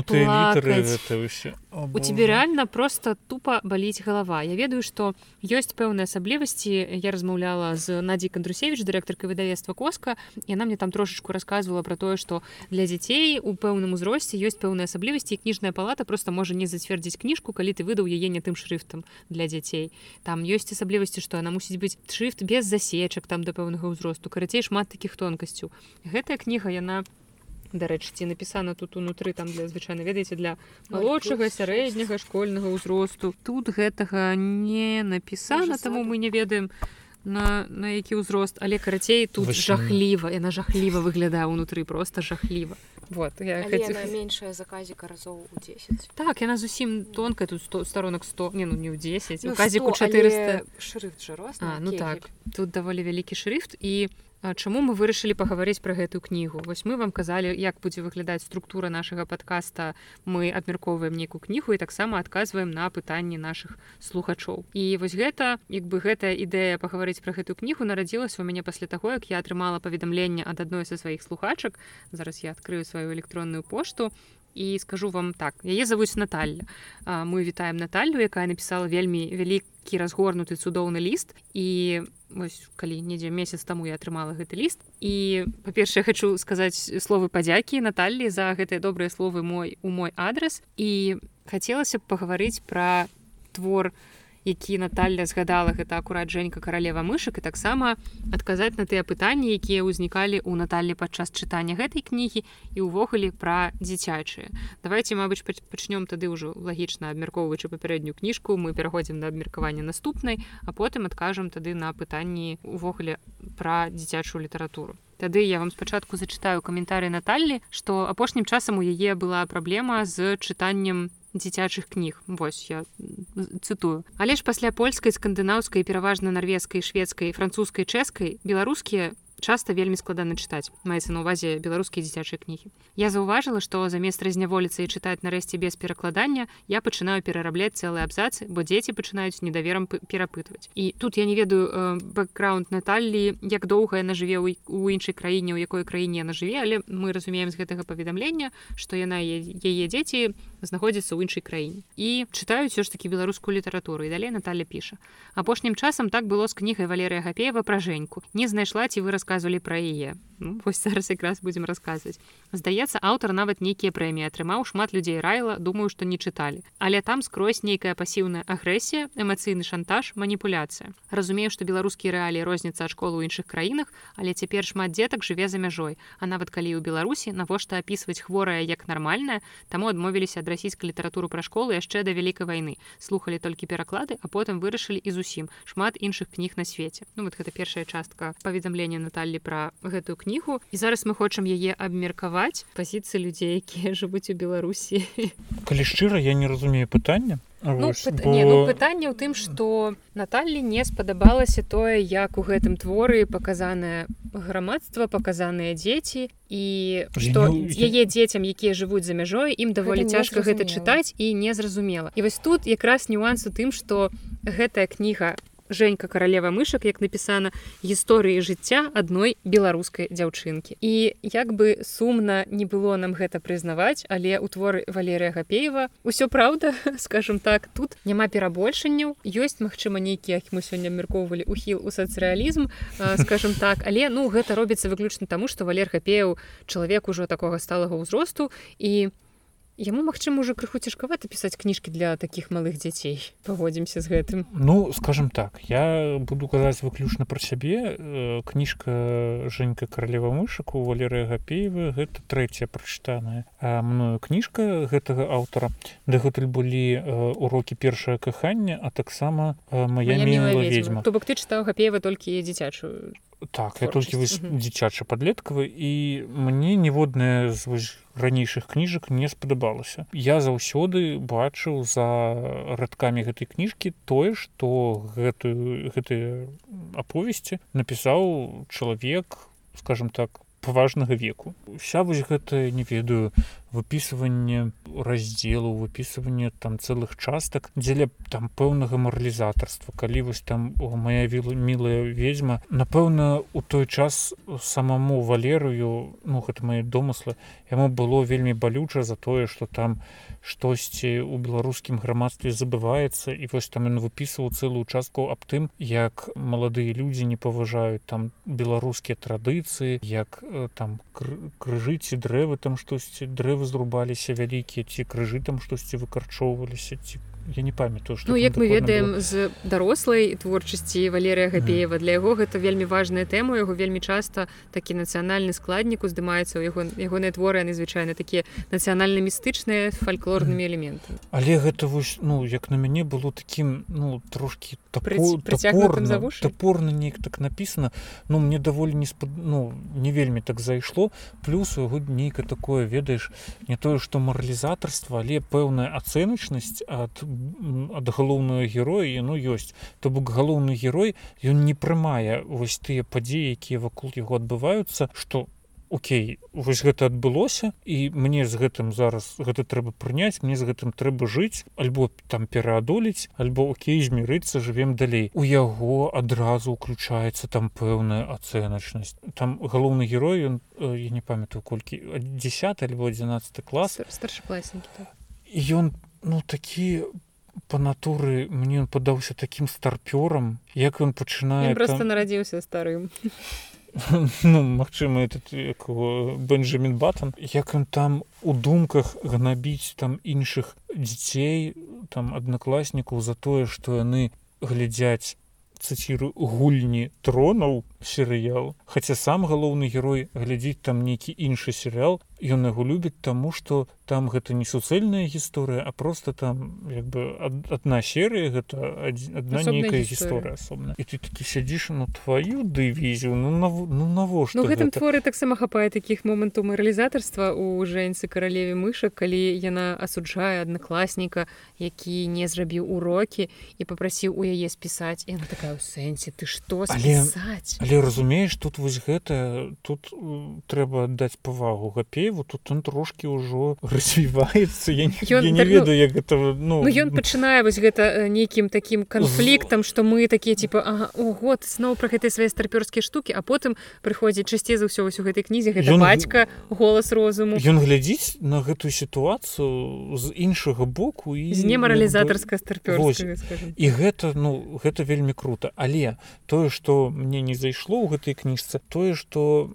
у тебе реально просто тупо баліць галава я ведаю что ёсць пэўныя асаблівасці я размаўляла з надзей кандрусевич дырэктаркай выдавецтва коска яна мне там трошечку рассказывала про тое что для дзяцей у пэўным узросце ёсць пэўныя асаблівасці кніжная палата просто можа не зацвердзіць кніжку калі ты выдаў яе не тым шрыфтам для дзяцей там ёсць асаблівасць асаблівасці што яна мусіць быць шрифт без засечак там да пэўнага ўзросту карацей шмат такіх тонкасцяў гэтая кніга яна дарэчы ці напісана тут унутры там для звычайна ведаеце для малодшага сярэдняга школьнага ўзросту. тут гэтага не напісана таму мы не ведаем на на які ўзрост але карацей тут жахліва яна жахліва выглядае унутры просто жахліва. Вот я хочу... меншая заказіка разоў у 10 так яна зусім тонкая тут 100 сторонок 100 не ну не ў 10 ну, казіку 400 шрифт жа рост а, ну так тут даволі вялікі шрифт і Чаму мы вырашылі пагаварыць пра гэтую кнігу? Вось мы вам казалі як будзе выглядаць структура нашага падкаста. Мы абмяркоўваем нейкую кнігу і таксама адказваем на пытанні наших слухачоў. І вось гэта як бы гэтая ідэя пагаварыць пра гэтую кнігу нарадзілася у мяне пасля таго як я атрымала паведамленне ад адной са сваіх слухачак. Зараз я адкрыю сваю электронную пошту і скажу вам так. Яе завуць Наталля. Мы вітаем Наталлю якая напісала вельмі вялікі разгорнуты цудоўны ліст. І вось калі недзе месяц таму я атрымала гэты ліст. І па-першае хочу сказаць словы падзякі Наталлі за гэтыя добрыя словы мой у мой адрес і хацелася б пагаварыць пра твор у які Наталья згадала гэта акурат Жэнька каралева мышак і таксама адказаць на тыя пытанні якія ўзнікалі ў Наталлі падчас чытання гэтай кнігі і ўвогуле пра дзіцячыя давайте мабыць пачнём тады ўжо лагічна абмяркоўваючы папярэднюю кніжку. Мы пераходзім на абмеркаванне наступнай а потым адкажам тады на пытанні увогуле пра дзіцячую літаратуру. Тады я вам спачатку зачытаю каментары Наталлі, што апошнім часам у яе была праблема з чытаннем дзіцячых кніг вось я цытую але ж пасля польскай скандынаўскай пераважна нарвежскай шведскай французскай чэшскай беларускія часта вельмі складана чытаць. Маецца на увазе беларускія дзіцячыя кнігі. Я заўважыла што замест разняволіцца і чытаць нарэшце без перакладання я пачынаю перарабляць цэлыя абзацы бо дзеці пачынаюць недаверам перапытваць. І тут я не ведаю бэкграунд Наталлі як доўга яна жыве у іншай краіне у якой краіне яна жыве але мы разумеем з гэтага паведамлення што яна яе дзеці знаходзіцца ў іншай краіне. І чытаюць все ж таки беларускую літаратуру і далей Наталля піша. Апошнім часам так было з кнігай валерыя гапеева пра жэньку не знайшла ці выраз расказвалі пра яе. Ну, вось зараз якраз будзем расказваць. Здаецца аўтар нават нейкія прэміі атрымаў шмат людзей райла думаю што не чыталі. Але там скрозь нейкая пасіўная агрэсія эмацыйны шантаж маніпуляцыя. Разумею што беларускія рэаліі розніцца ад школы ў іншых краінах але цяпер шмат дзетак жыве за мяжой. А нават калі ў беларусі навошта апісваць хворая як нармальная таму адмовіліся ад расійскай літаратуры пра школы яшчэ да вялікай вайны слухали толькі пераклады а потым вырашылі і зусім шмат іншых кніг на свеце. Ну вот гэта першая частка паведамлення на Наталлі пра гэтую кнігу. І зараз мы хочам яе абмеркаваць. Пазіцыі людзей якія жывуць у беларусі. Калі шчыра я не разумею пытання ну, пыт... бо... ну, пытанне ў тым што Наталлі не спадабалася тое як у гэтым творы паказанае грамадства паказаныя дзеці і што яе дзецям якія жывуць за мяжой ім даволі цяжка гэта чытаць і незразумела і вось тут якраз нюанс у тым што гэтая кніга Жэнька каралева мышак як напісана гісторыі жыцця адной беларускай дзяўчынкі і як бы сумна не было нам гэта прызнаваць але у творы валерыя гапеева ўсё праўда скажем так тут няма перабольшанняў. Ёсць магчыма нейкі як мы сёння абмяркоўвалі ухіл у сацырэалізм скажем так. Але ну гэта робіцца выключна таму што валер гапеў чалавек ужо такога сталага ўзросту і у яму магчыма уже крыху цяжкавата пісаць кніжкі для таких малых дзяцей. Паводзімся з гэтым. Ну скажем так я буду казаць выключна пра сябе. Э, кніжка Жэнька каралева мышаку валерыя гапеева гэта трэцяя прачытаная мною кніжка гэтага аўтара. Дагэтуль былі урокі першае кахання а таксама моя ведьма то бок ты чытаў гапеева толькі дзіцячую так я толькі дзіцяча падлеткавы і мне ніводная з ранейшых кніжак не спадабалася я заўсёды бачыў за радкамі гэтай кніжкі тое што гэтую гэтыя аповесці напісаў чалавек скажем так паважнага веку. Вся вось гэта не ведаю выпісыванне раздзелу выпісыванне там цэлых частак дзеля там пэўнага маралізатарства. Калі вось там о, моя віла мілая ведьзьма напэўна у той час самому валерыю ну гэта мои домыслы яму было вельмі балюча за тое что там штосьці у беларускім грамадстве забываецца і вось там ён выпісваў цэлую частку аб тым як маладыя людзі не паважаюць там беларускія традыцыі як там крыжы ці дрэвы там штосьці дрэвы зрубаліся вялікія ці крыжы там штосьці выкарчоўваліся ці я не памятаю что ну, як мы ведаем было. з дарослай творчасці валерыя гапеева для яго гэта вельмі важная тэма яго вельмі часта такі нацыянальны складнік уздымаецца ў яго ягоныя творы яны звычайна такія нацыянальна містычныя фальклорнымі элементамі. Але гэта вось ну як на мяне было таким ну трошки топорно неяк так написано. Ну мне даволі не спад... ну не вельмі так зайшло плюс у яго нейка такое ведаеш не тое что маралізатарства але пэўная ацэначнасць ад ад галоўнага героя яно ёсць. То бок галоўны герой ён не прымае вось тыя падзеі якія вакол яго адбываюцца што Окей вось гэта адбылося і мне з гэтым зараз гэта трэба прыняць мне з гэтым трэба жыць альбо там пераадолець альбо Окей змірыцца жывем далей у яго адразу уключаецца там пэўная ацэначнасць. Там галоўны герой ён я не памятаю колькі 10 альбо 11 клас. Старшакласнікі ён ну такі по натуры мне он падаўся таким старпёрам як ён пачынае просто там... нарадзіўся старым ну магчыма этот бенджамин баттон. Як ён там у думках гнабіць там іншых дзяцей там аднакласнікаў за тое што яны глядзяць цыціру гульні тронаў серыял. Хаця сам галоўны герой глядзіць там нейкі іншы серыял ён яго любіць таму што там гэта не суцэльная гісторыя а просто там як бы одна серыя гэта одна нейкая гісторыя. асобна і ты такі сядзіш ну твою дывізію ну нав... ну навошта ну, гэтым творы таксама хапае такіх момантаў маралізатарства у жэнцы каралеве мышак калі яна асуджае аднакласніка які не зрабіў урокі і попрасіў у яе спісаць. І такая ў сэнсе ты што спісаць? але, але разумееш тут вось гэта тут трэба даць павагу гапееву тут он трошки ўжо развіваецца. Я, ён, я не так, ведаю як гэта ну, ну ён пачынае вось гэта нейкім таким канфліктам што мы такія типа ага, о год зноў пра гэтыя свае старпёрскія штукі а потым прыходзіць часцей за ўсё вось у гэтай кнізе гэта ён, бацька голас розуму ён глядзіць на гэтую сітуацыю з іншага боку і з немаралізатарска старпёр і гэта ну гэта вельмі круто але тое што мне не зайшло ў гэтай кніжцы тое што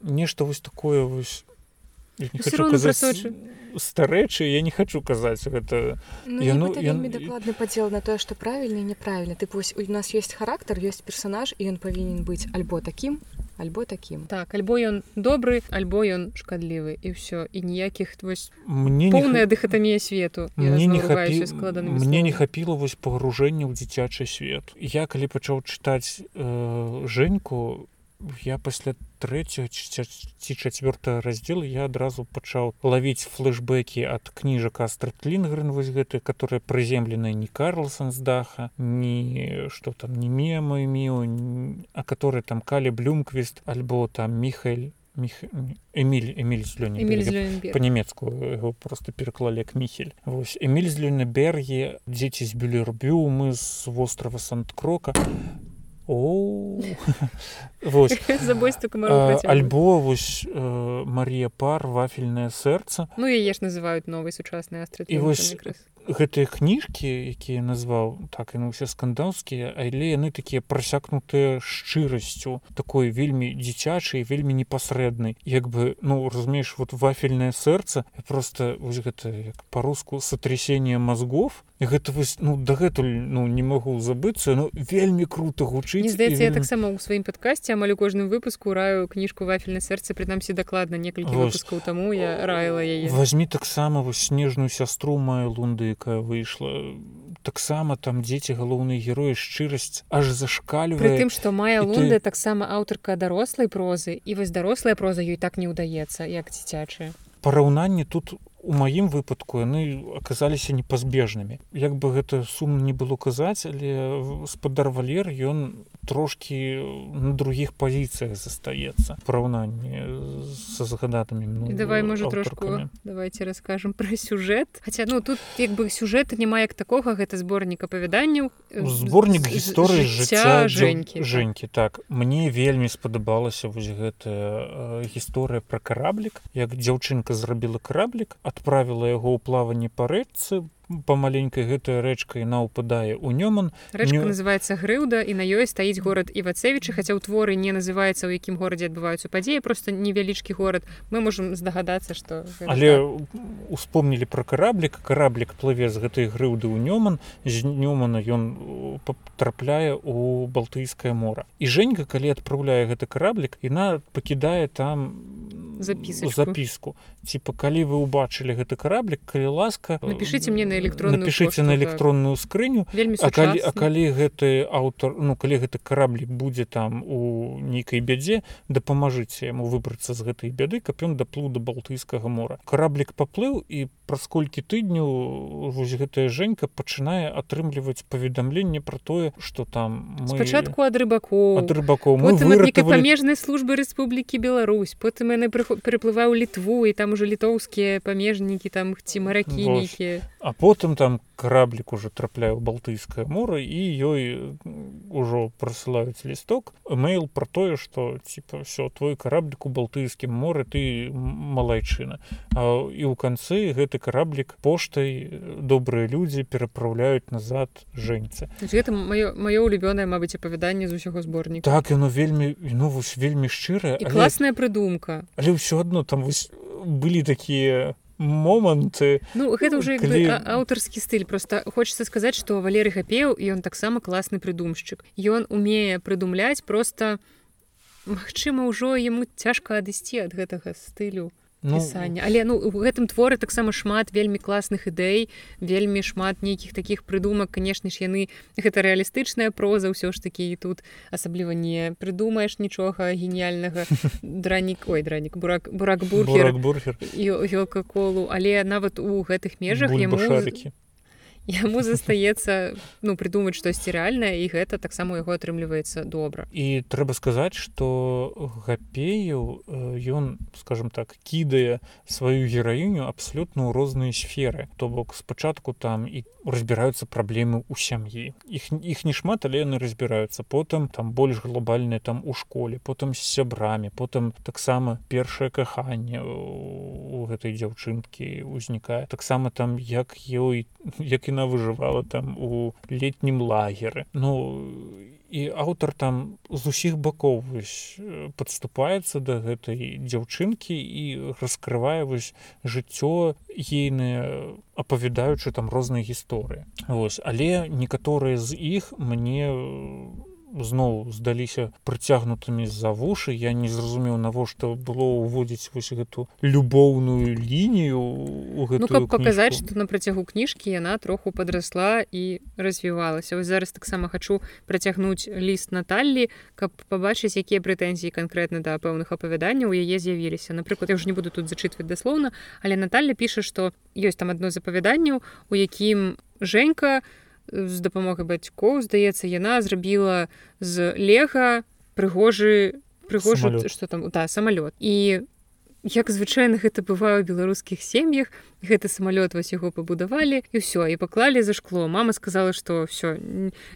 нешта вось такое вось старэчы я не хочу казаць гэта ну, я, ну, я... дакладны падзел на тое што правільна неправільна ты вось у нас есть характар ёсць персонаж і ён павінен быць альбо таким альбо таким. Так альбо ён добры альбо ён шкадлівы і ўсё і ніякіх вось мне поўная не... дыхатамія свету. Мне не хапі... мне не хапіла вось пагружэння ў дзіцячы свет. Я калі пачаў чытаць э, жэньку я пасля трэцяга ці чацвёртага раздзелу я адразу пачаў лавіць флешбекі ад кніжак астратлінгрын вось гэты которые прыземленыя не карлсон з даха не что там не мема міо а который там калі блюмквіст альбо там михаэль Міх... Эміль Эміль па-нямецку яго просто пераклалі як міхель. Вось Эміль з Люнебергі дзеці з бюлербю мы з вострава сант-крока альбо вось Марія пар вафельнае сэрца Ну яе ж называюць новай сучаснай астра гэтыя кніжкі якія назваў так і ну усе скандаўскія але яны такія прасякнутыя шчырасцю такой вельмі дзіцячай вельмі непасрэднай. Як бы ну разумееш вот вафельнае сэрца просто вось гэта як по-руску сотрясение мозгов і гэта вось ну дагэтуль ну не магу забыцца ну вельмі круто гучыць здаецца вельмі... я таксама ў сваім падкасці амаль у кожным выпуску раю кніжку вафельна сэрца прынамсі дакладна некалькі выпускаў таму я раіла яе. Возьми таксама вось снежную сястру маю лунды якая выйшла. Таксама там дзеці галоўныя героі шчырасць аж зашкалю тым што мая лунда ты... таксама аўтарка дарослай прозы і вось дарослая проза ёй так не ўдаецца як дзіцячая. Параўнанне тут у маім выпадку яны аказаліся непазбежнымі. Як бы гэта сумна не было казаць але спадар валер ён трошки на других пазіцыях застаецца параўнанне са загадатымі ну, давай можа трошку давайте расскажем про сюжэт. Хаця ну тут як бы сюжэта няма як такога гэта зборнік апавяданняў зборнік гісторыі жыцця Женькі Женькі так. Мне вельмі спадабалася вось гэтая гісторыя про караблік як дзяўчынка зрабіла караблік адправіла яго ў плаванне па рэчцы памаленькай гэтая рэчка яна ўпадае ў нёман. Рэчка не... называется грыўда і на ёй стаіць горад івацевічы. Хаця ў творы не называецца ў якім горадзе адбываюцца падзеі просто невялічкі горад. Мы можемм здагадацца что але так. успомнілі про караблік. Караблік плыве з гэтай грыўды ў нёман. З нёмана ён трапляе у балтыйскае мора і Женька калі адпраўляе гэты караблік яна пакідае там запіску. Запіску типа калі вы убачылі гэты караблік калі ласка напишите мне на на электронную напишите пошту, на электронную так. скрыню а калі, а калі гэты аўтар ну калі гэты караблік будзе там у нейкай бядзе дапамажыце яму выбрацца з гэтай бяды каб ён даплыў да балтыйскага мора. Караблік паплыў і праз колькі тыдню вось гэтая Женька пачынае атрымліваць паведамленне про тое что там мы... спачатку ад рыбакоў ад рыбакоў памежнай службы Рэспублікі Беларусь потым яны прыплываў літву і там уже літоўскія памежнікі там ці маракі нейкія а потым там караблік уже трапляе ў балтыйскае мора і ёй ужо прасылаюць лісток эйл про тое что типа все твой караблік у балтыйскім моры ты малайчына і ў канцы гэты караблік поштай добрыя людзі перапраўляюць назад жэньцы гэта маё маё улюбёнае мабыць апавяданне з усяго зборніка так яно вельмі ну вось вельмі шчырая але... класная прыдумка але ўсё адно там вось былі такія моманты ну гэта уже калі... аўтарскі стыль. Просто хочется сказаць что валеры гапеў і ён таксама класны прыдумшчык. Ён умее прыдумляць просто Магчыма ўжо яму цяжка адысці ад гэтага стылю ну, пісання але ну у гэтым творы таксама шмат вельмі класных ідэй вельмі шмат нейкіх таких прыдумак канешне ж яны гэта рэалістычная проза ўсё ж такі і тут асабліва не прыдумаеш нічога геніяльнага дранік ой дранік бурак бурак бургер ёлка колу але нават у гэтых межах яму яму застаецца ну прыдумаць штосьці рэальнае і гэта таксама яго атрымліваецца добра. І трэба сказаць что гапею ён скажем так кідае сваю гераіню абсалютна ў розныя сферы. То бок спачатку там і разбіраюцца праблемы ў сям'і іх іх не шмат але яны разбіраюцца потым там больш глобальныя там у школе потым з сябрамі потым таксама першае каханне у гэтай дзяўчынкі ўзнікае таксама там як ёй як і яна выжывала там у летнім лагеры ну і аўтар там з усіх бакоў падступаецца да гэтай дзяўчынкі і раскрывае вось жыццё ейнае апавядаючы там розныя гісторыі. Вось але некаторыя з іх мне зноў здаліся прыцягнутымі за вушы. Я не зразумеў навошта было ўводзіць вось гэту любоўную лінію у ну, каб паказаць што на працягу кніжкі яна троху падрасла і развівалася. Вось зараз таксама хачу працягнуць ліст Наталлі каб пабачыць якія прэтэнзіі канкрэтна да пэўных апавяданняў у яе з'явіліся. Напрыклад я ж не буду тут зачытваць даслоўна але Наталля піша што ёсць там адно з апавяданняў у якім Женька у з дапамогай бацькоў здаецца яна зрабіла з лега прыгожы прыгожы что там да самалёт. І як звычайна гэта бывае ў беларускіх сем'ях гэты самалёт вось яго пабудавалі і ўсё і паклалі за шкло. Мама сказала что все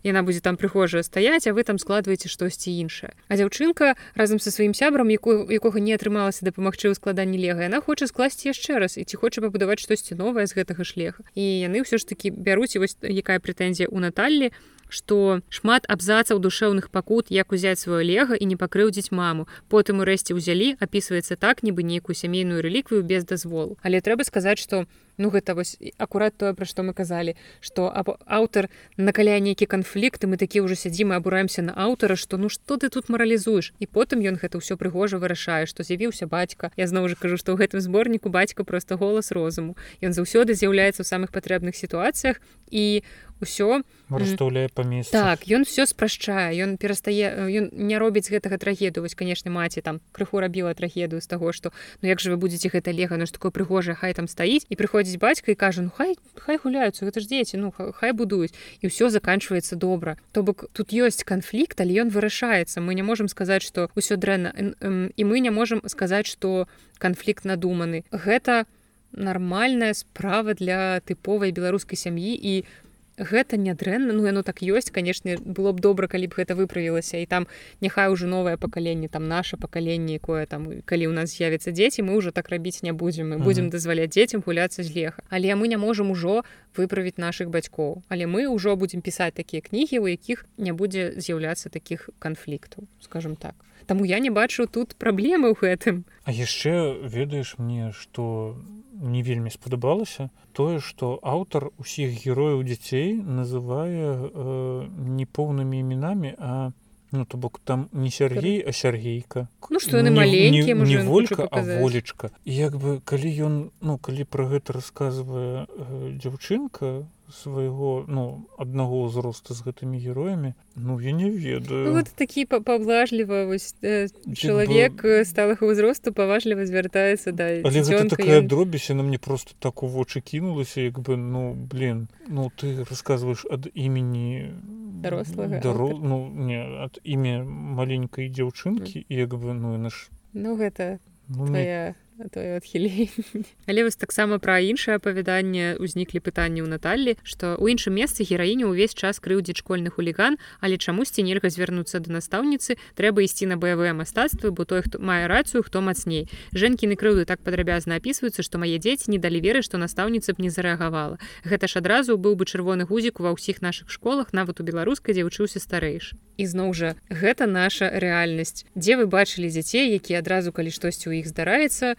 яна будзе там прыхожая стаяць а вы там складваеце штосьці іншае а дзяўчынка разам са сваім сябрам якую якога не атрымалася дапамагчы ў складанні лега яна хоча скласці яшчэ раз і ці хоча пабудаваць штосьці новае з гэтага шлеха і яны ўсё ж таки бяруць вось якая прэтэнзія у Наталлі што шмат абзацаў душэўных пакут як узяць сваё лего і не пакрыўдзіць маму. Потым урэшце ўзялі апісваецца так нібы нейкую сямейную рэліквію без дазволу. Але трэба сказаць што ну гэта вось акурат тое пра што мы казалі што аўтар накаляе нейкі канфлікт мы такі ўжо сядзім і абураемся на аўтара што ну што ты тут маралізуеш? І потым ён гэта ўсё прыгожа вырашае што з'явіўся бацька. Я зноў жа кажу што ў гэтым зборніку бацька просто голас розуму. Ён заўсёды з'яўляецца ў самых патрэбных сітуацыях і ўсё расстаўляе па месяц так ён все спрашчае ён перастае ён не робіць гэтага трагеду вось канешне маці там крыху рабіла трагедыю з таго што ну як жа вы будетеце гэта лего ну ж такое прыгожае хай там стаіць і прыходзіць прыходзіць бацька і кажа ну хай хай гуляюцца гэта ж дзеці ну хай будуюць і ўсё заканчваецца добра то бок тут ёсць канфлікт але ён вырашаецца мы не можемм сказаць што ўсё дрэнна і мы не можемм сказаць што канфлікт надуманы гэта нармальная справа для тыповай беларускай сям'і і у гэта нядрэнна ну яно так ёсць канешне было б добра калі б гэта выправілася і там няхай уже новае пакаленне там наше пакаленне якое там калі ў нас з'явіцца дзеці мы ўжо так рабіць не будзем мы будзем дазваляць дзецям гуляцца з леха. Але мы не можам ужо выправіць наших бацькоў. Але мы ўжо будзем пісаць такія кнігі у якіх не будзе з'яўляцца таких канфліктаў скажем так. Таму я не бачу тут праблемы ў гэтым. А яшчэ ведаеш мне что не вельмі спадабалася тое что аўтар усіх герояў дзяцей называе э, непоўнымі імінамі а ну то бок там не Сергей а Сергейка. Ну что яны маленькія не, не волька а волечка. Як бы калі ён ну калі про гэта рассказывае э, дзяўчынка свайго ну аднаго ўзросту з гэтымі героямі? Ну я не ведаю. Ну, вот такі паблажліва вось э, чалавек бы... сталага ўзросту паважліва звяртаецца да але гэта такая ён... дробіся на мне просто так у вочы кінулася як бы ну блин ну ты рассказываешь ад імені дарослага даро... ну не ад імя маленькай дзяўчынкі mm. як бы ну наш ну гэта ну, твоя... мне тое адхіленне але вось таксама пра іншае апавяданне ўзніклі пытанні ў Наталлі што ў іншым месцы гераіню ўвесь час крыўдзіць школьны хуліган але чамусьці нельга звярнуцца да настаўніцы трэба ісці на баявыя мастацтвы бо той хто мае рацыю хто мацней. Жэнкіны крыўды так падрабязна апісваюцца што мае дзеці не далі веры што настаўніца б не зарэагавала. Гэта ж адразу быў бы чырвоны гузік ва ўсіх наших школах нават у беларускай дзе вучыўся старэйш і зноў жа гэта наша рэальнасць. Дзе вы бачылі дзяцей якія адразу калі штосьці ў іх здараецца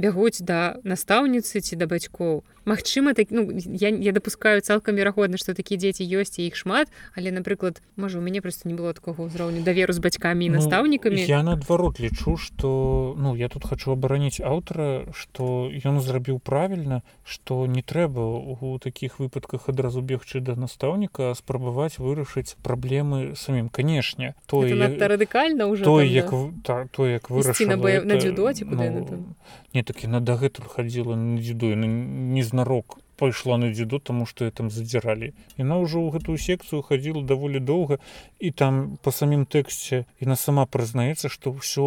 бягуць да настаўніцы ці да бацькоў. Магчыма так ну я, я допускаю цалкам верагодна што такія дзеці ёсць і іх шмат але напрыклад можа у мяне просто не было такого ўзроўню даверу з бацькамі і ну, настаўнікамі. я наадварот лічу что ну я тут хочу абараніць аўтара что ён зрабіў правільна что не трэба у таких выпадках адразу бегчы да настаўніка спрабаваць вырашыць праблемы самім. Канешне то радыкальна уже то як та, то як вырашыць на, на дзюдоці ну, не так яна дагэтуль хадзіла на дзюду не знарок пайшла на дзюдо тому что я там задзіралі. Яна ўжо ў гэтую секцыю хадзіла даволі доўга і там по самім тэксце яна сама прызнаецца что ўсё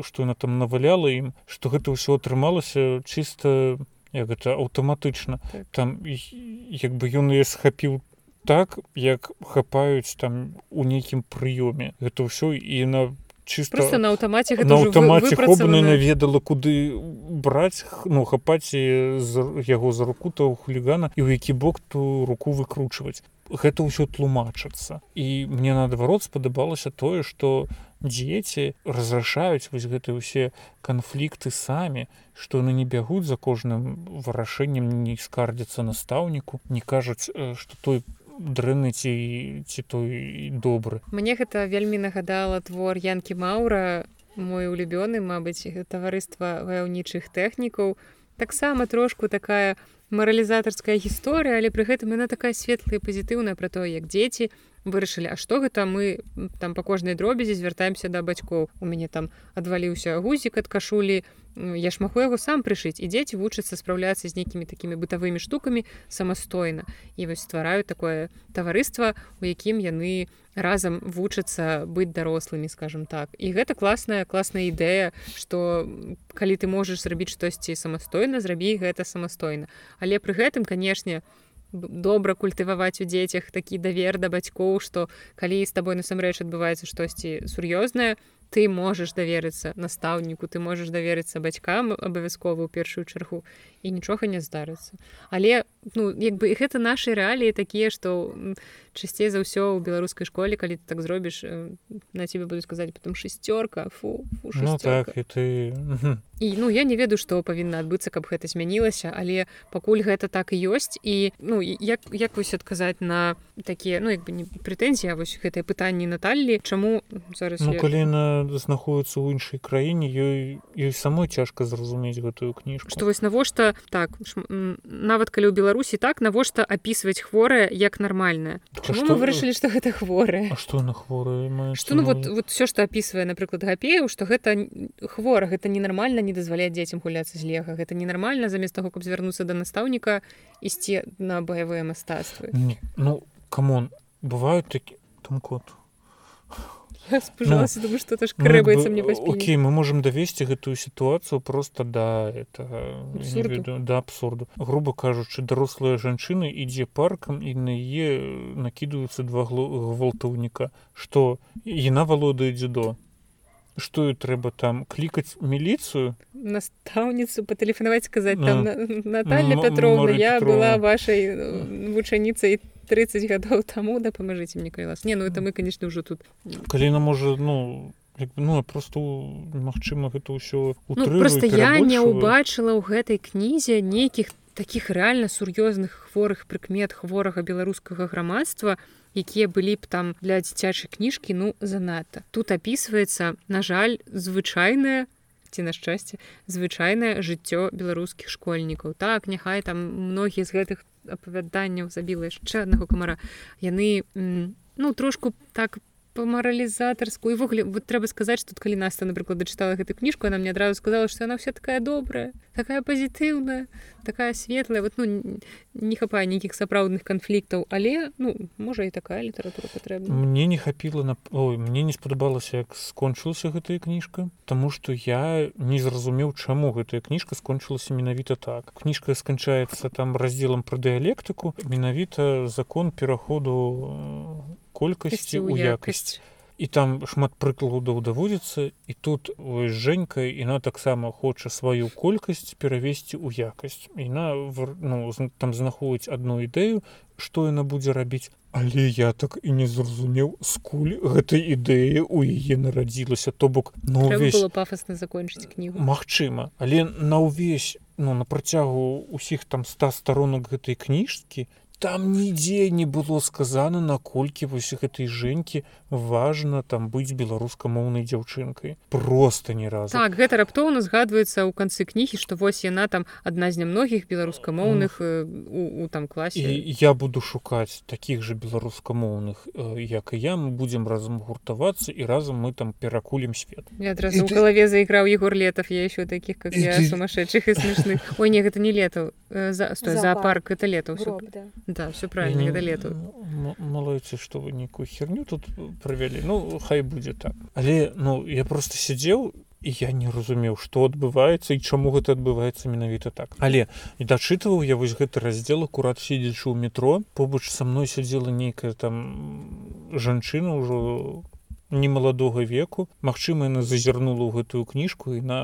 что яна там наваляла ім что гэта ўсё атрымалася чисто як гэта аўтаматычна. Так. там як бы ён я схапіў так як хапаюць там у нейкім прыёме. Гэта ўсё і на чисто Просто на аўтамаце на аўтамаце хобна наведала куды браць ну хапаць з яго за руку то хулігана і ў які бок ту руку выкручваць гэта ўсё тлумачыцца. І мне наадварот спадабалася тое што дзеці разрашаюць вось гэты ўсе канфлікты самі што яны не бягуць за кожным вырашэннем не скардзяцца настаўніку не кажуць што той дрэнны ці ці той добры. Мне гэта вельмі нагадала твор янкі маура мой улюбёны мабыць таварыства ваяўнічых тэхнікаў. Таксама трошку такая маралізатарская гісторыя але пры гэтым яна такая светлая пазітыўная пра тое як дзеці вырашылі А што гэта мы там па кожнай дробязі звяртаемся да бацькоў? У мяне там адваліўся гузік ад кашулі я ж магу яго сам прышыць і дзеці вучацца спраўляцца з нейкімі такімі бытавымі штукамі самастойна. І вось ствараюць такое таварыства у якім яны разам вучацца быць дарослымі скажем так. І гэта класная класная ідэя что калі ты можаш зрабіць штосьці самастойна зрабі гэта самастойна але пры гэтым канешне добра культываваць у дзецях такі давер да бацькоў што калі з табой насамрэч адбываецца штосьці сур'ёзнае ты можаш даверыцца настаўніку ты можаш даверыцца бацькам абавязкова ў першую чаргу і нічога не здарыцца але ну як бы гэта нашы рэаліі такія што часцей за ўсё ў беларускай школе калі ты так зробіш на тебе буду сказаць потом шестерка фу, фу ну, так і ты і ну я не ведаю што павінна адбыцца каб гэта змянілася але пакуль гэта так і ёсць і ну як як вось адказаць на на такія ну як бы не прэтэнзія вось гэтае пытанне Наталлі чаму зараз ну, я... калі яна знаходіцца ў іншай краіне ёй ёй самой цяжка зразумець гэтую кніжку. Што вось навошта так ш... нават калі ў беларусі так навошта апісваць хворае як нармальная так, што... мы вырашылі што гэта хворая што на хворы што ну вот вот все што апісвае напрыклад гапею што гэта хвора гэта ненармальна не дазваляе дзецям гуляцца з лега гэта ненармальна замест таго каб звярнуцца да настаўніка ісці на баявыя мастацтвы. Ну камон бывают такі там кот ну, думаю, что крэбаецца мне Окей мы можем давесці гэтую сітуацыю просто да это веду, да абсурду грубо кажучы дарослая жанчына ідзе паркам і на яе накідаюцца два гвалтаўніка что яна валодае дзюдо? Что і трэба там клікаць міліцыю настаўніцу патэлефанаваць сказаць там Наталья Петровна я была вашай вучаніцай 30 гадоў таму дапамажыце мне калі вас не ну это мы конечно ўжо тут. Калі на можа ну ну просто магчыма гэта ўсё ну, просто я не ўбачыла ў гэтай кнізе нейкіх таких реально сур'ёзных хворых прыкмет хворага беларускага грамадства якія былі б там для дзіцячай кніжкі ну занадта. Тут опісваецца на жаль звычайная ці на шчасце звычайнае жыццё беларускіх школьнікаў. Так няхай там многія з гэтых апавяданняў забіла яшчэ аднаго камара яны ну трошку так по маралізатарску і ввогуле вот трэба сказаць тут калі наста напрыклад дачытала гэту кніжку она мне адразу сказала што яна вся такая добрая такая пазітыўная такая светлая. Вот ну не хапае нейкіх сапраўдных канфліктаў але ну можа і такая літаратура патрэбна мне не хапіла на Ой, мне не спадабалася як скончылася гэтая кніжка Таму што я не зразумеў чаму гэтая кніжка скончылася менавіта так. Кніжка сканчаецца там раздзелам пра дыялектыку. Менавіта закон пераходу колькасці ў якасць і там шмат прыкладаў даводзіцца і тут жэнька іна таксама хоча сваю колькасць перавесці ў якасць іна ну, там знаходіць одну ідэю што яна будзе рабіць але я так і не зразумеў скуль гэтай ідэі у яе нарадзілася то бок ну увесь... пафасна закончыць кнігу Магчыма але на ўвесь ну на працягу усіх там ста сторонок гэтай кніжкі там нідзе не было сказана наколькі вось гэтай жэнькі важна там быць беларускамоўнай дзяўчынкай. Просто ні разу. Так гэта раптоўна згадваецца ў канцы кнігі што вось яна там адна з нямногіх беларускамоўных у, у там класе. І я буду шукаць такіх же беларускамоўных як і я. Мы будзем разам гуртавацца і разам мы там перакулем свет. Я адразу у галаве заіграў егор летов я еще таких как я сумасшедших і смешных. Ой не гэта не летаў за зоопарк. это лето ўсё да все правильно не... лету малойце что вы нейкую херню тут правялі ну хай будзе так. Але ну я просто сидзеў і я не разумеў что адбываецца і чаму гэта адбываецца менавіта так. Але і дачытываў я вось гэты раздзел акурат сидзячы ў метро побач са мной сядзела нейкая там жанчына ўжо немаладога веку. Мачыма яна зазірнула ў гэтую кніжку і на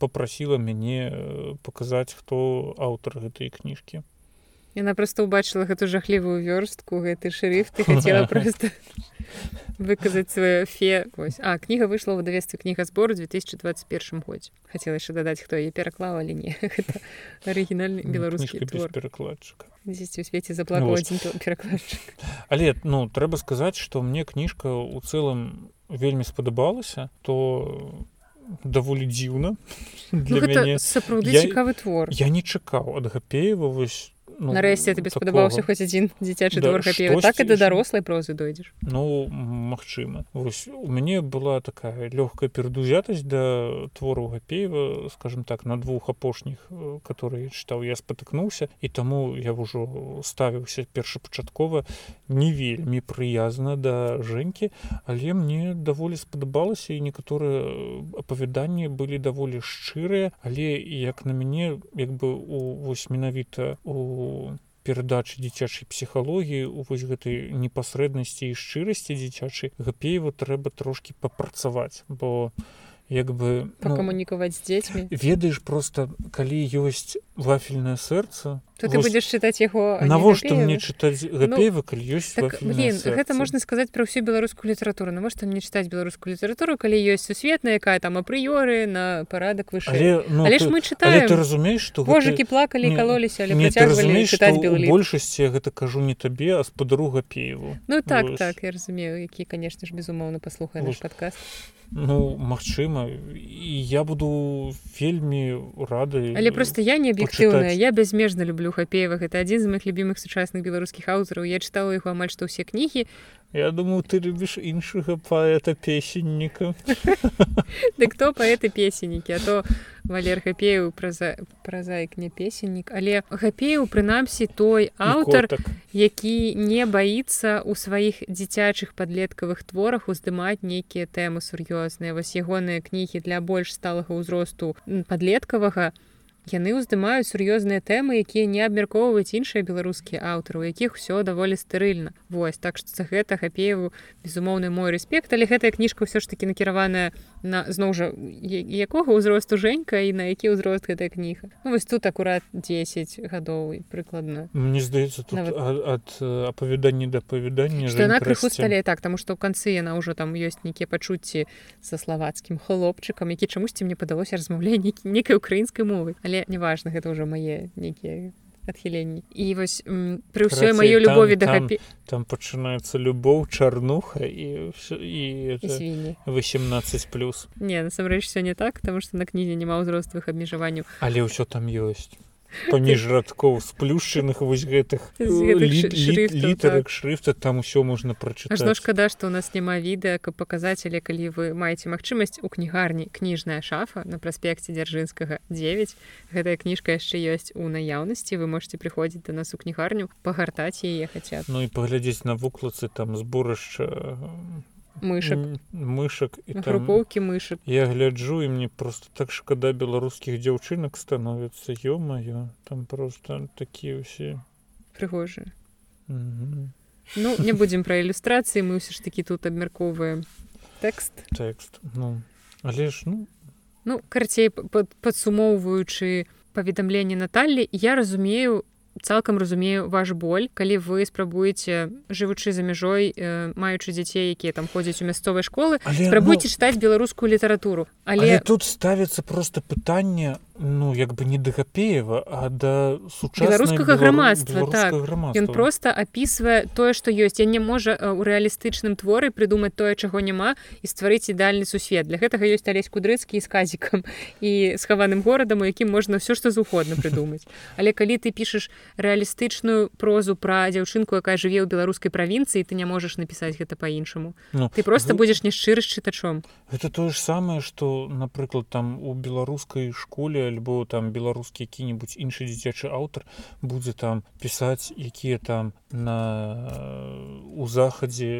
попрасіла мяне паказаць хто аўтар гэтай кніжкі Яна просто ўбачыла гэту жахлівую вёрстку гэты шрифт і хацела просто выказаць сваё фе. Вось. а кніга выйшла ў давесцы кніга збору 2021 годзе. Хацела яшчэ дадаць хто яе пераклаў але не. Арыгінальны беларускі перакладчыка. Дзесьці ў свеце заплакаў адзін перакладчык. Але ну трэба сказаць што мне кніжка у цэлым вельмі спадабалася то даволі дзіўна ну, сапраўды цікавы твор. я не чакаў ад гапеева вось ну, нарэшце табе спадабаўся хоць адзін дзіцячы да, твор так і да дарослай прозы дойдзеш ну магчыма вось у мяне была такая лёгкая перадузятасць да твору гапеева скажем так на двух апошніх которые чытаў я спатыкнуўся і таму я ўжо ставіўся першапачаткова. Не вельмі прыязна да жэнькі але мне даволі спадабалася і некаторыя апавяданні былі даволі шчырыя але як на мяне як бы у вось менавіта у перадачы дзіцячай псіхалогіі у вось гэтай непасрэднасці і шчырасці дзіцячай гапеева трэба трошки папрацаваць бо як бы ну, камунікаваць з дзецьмі. ведаеш просто калі ёсць вафельное сэрца то ты будзеш чытаць яго навошта мне чытаць гапева ну, калі ёсць так, блин, гэта можна сказаць пра ўсю беларускую літаратуру навошта мне чытаць беларускую літаратуру калі ёсць сусветная якая там апрыёры на парадак выше. Але, ну, але ж мы чытаем ты разумееш што божыкі плакалі калоліся але большасці гэта кажу не табе а спадару гапееву ну так Вось. так я разумею які канешне ж безумоўна паслухае наш падкаст Ну магчыма я буду вельмі рады але просто я не аб'ектыўная я бязмежна люблю хапеева гэта адзін з моих любімых сучасных беларускіх аўтараў я чытала яго амаль што ўсе кнігі Я думаю ты любіш іншага паэта песенніка Дык хто паэты песеннікі а то валер гапею праза празаік не песеннік але гапею прынамсі той аўтар які не баіцца ў сваіх дзіцячых падлеткавых творах уздымаць нейкія тэмы сур'ёзныя. Вось ягоныя кнігі для больш сталага ўзросту падлеткавага то яны ўздымаюць сур'ёзныя тэмы якія не абмяркоўваюць іншыя беларускія аўтары у якіх все даволі стэрыльна. Вось так што за гэта хапееву безумоўны мой рэспект але гэтая кніжка ўсё ж таки накіраваная на зноў жа якога ўзросту жэнька і на які ўзрост гэтая кніга? Ну, вось тут акурат 10 гадоў прыкладна. Мне здаецца Нават... ад апавяданні да апавядання яна крыху стале так таму што ў канцы яна ўжо там ёсць нейкія пачуцці са славацкім хлопчыкам які чамусьці мне падалося размаўляць нейкай украінскай мовы але неважна гэта ўжо мае нейкія адхіленні і вось пры ўсёй маёй любові да там, там пачынаецца любоў чарнуха і і 18 плюс. Не насамрэч все не так потому что на кнізе няма ўзростовых абмежаванняў але ўсё там ёсць паміж радкоў сплюшчаных вось гэтых літарак шрифта там усё можна прачытаць. Ажно шкада што у нас няма відэа каб паказаць але калі вы маеце магчымасць у кнігарні кніжная шафа на праспекце дзяржынскага 9 гэтая кніжка яшчэ ёсць у наяўнасці. Вы можете прыходзіць да нас у кнігарню пагартаць яе хаця ну і паглядзець на вуклацы там зборышча мышак мышак і групоўкі мышак я гляджу і мне просто так шкада беларускіх дзяўчынак становіцца ё-маё там просто такія ўсе прыгожыя ну не будзем пра ілюстрацыі мы ўсё ж такі тут абмяркоўваем тэкст тэкст ну але ж ну ну карцей падсумоўваючы паведамленне Наталлі я разумею цалкам разумею ваш боль калі вы спрабуеце жывучы за мяжой э, маючы дзяцей якія там ходзяць у мясцовай школы спрабуйце ну, чытаць беларускую літаратуру. Але... але тут ставіцца просто пытанне ну як бы не да гапеева а да беларускага грамадства так. ён просто опісвае тое што ёсць. Я не можа у рэалістычным творы прыдумаць тое чаго няма і стварыць ідальны сусвет. Для гэтага ёсць алесь кудрыцкі з казікам і схаваным горадам у якім можна ўсё што заўгодна прыдумаць. Але калі ты пішаш рэалістычную прозу пра дзяўчынку якая жыве ў беларускай правінцыі ты не можаш напісаць гэта по-іншаму ну, ты просто вы... будзеш няшчыры з чытачом. это тое ж самае что напрыклад там у беларускай школе альбо там беларускі які-небудзь іншы дзіцячы аўтар будзе там пісаць якія там на у захадзе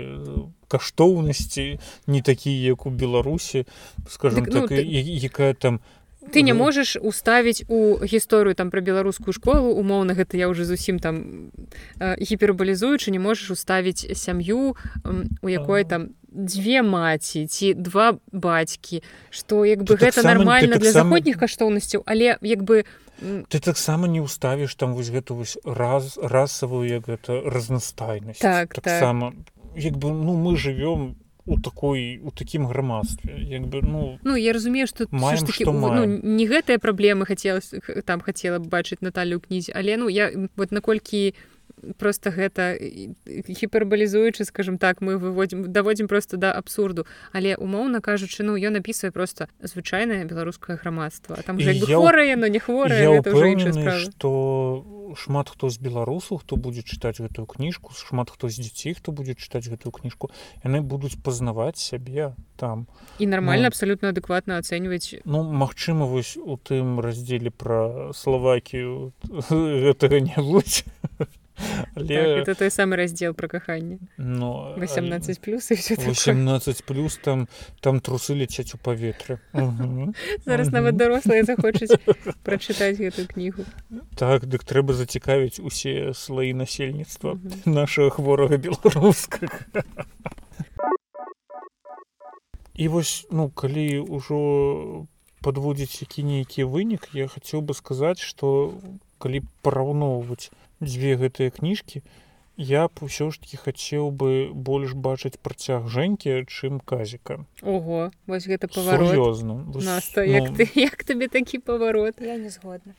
каштоўнасці не такія як у беларусі скажем так, ну, так ты... якая там ты не можаш уставіць у гісторыю там пра беларускую школу умоўна гэта я уже зусім там гіпербалізуючы не можаш уставіць сям'ю у якой там дзве маці ці два бацькі што як бы гэта нормально для заходніх каштоўнасцяў але як бы ты таксама не ўставіш там вось гэту вось раз расавую як гэта разнастайнасць. Так, таксама так. як бы ну мы живвём у такой у такім грамадстве як бы ну ну я разумею что маем, таки, ну, не гэтыя праблемы хацелось там хацела б бачыць Наталю кнізе але ну я вот наколькі просто гэта гіпербалізуючы скажем так мы выводзім даводзім просто да абсурду. Але умоўна кажучы ну ён напісвае просто звычайнае беларускае грамадства. Там хворае но не хворае что шмат хто з беларусаў хто будзе чытаць гэтую кніжку шмат хто з дзяцей хто будзе чытаць гэтую кніжку яны будуць пазнаваць сябе там. І нормально ну, абсалютна адэкватна ацэньваць. Ну магчыма вось у тым раздзеле пра славакію гэтага не будзе Але... Так, это той самы раздзел пра каханне но 18 плюс 18 плюс там там трусы ляцяць у паветры зараз нават дарослыя захочуць прачытаць гэтую кнігу так дык трэба зацікавіць усе слоі насельніцтва нашага хворага беларускага. І вось ну калі ўжо подводзіць які нейкі вынік я хацеў бы сказаць что калі параўноўваць дзве гэтыя кніжкі я б усё ж таки хацеў бы больш бачыць працяг жэнькі чым казіка Ого вось гэта паварозна ну... як ты як табе такі паварот я не згодна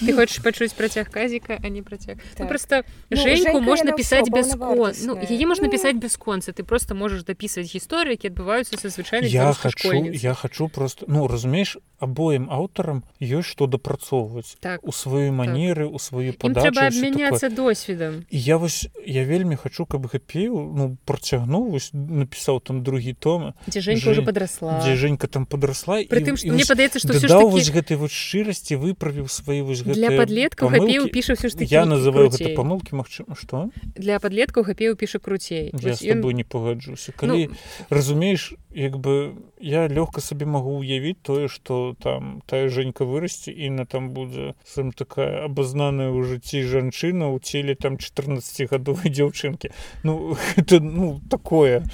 ты хочаш пачуць працяг казіка а не працяг ну, так. ну, просто жэньку ну, можна пісаць без кон ну, яе можна ну... пісаць без конца. Ты просто можаш дапісваць гісторыі які адбываюцца са звычайна я хочу я хочу просто ну разумееш абоім аўтарам ёсць што дапрацоўваць так. У сваёй манеры так. у сваю падачу абмяняцца досведам я вось я вельмі хочу каб гэпеў ну працягнуў вось напісаў там другі том дзе жэнька уже подрасла дзе жэнька там подрасла при тым што мне падаецца што такі... гэтай вот шчырасці выправіў свае вось для подлеткаў гапеў піша все ж таки я называю гэта памылки Мачыма что для подлеткаў гапеў піша круцей я тобой ён... не пагаджуся. Калі ну... разумееш як бы я лёгка сабе магу уявіць тое что там тая Женька вырасце і на там будзе сам такая абазнаная ў жыцці жанчына ў целе там 14гадовай дзяўчынкі. Ну это ну такое.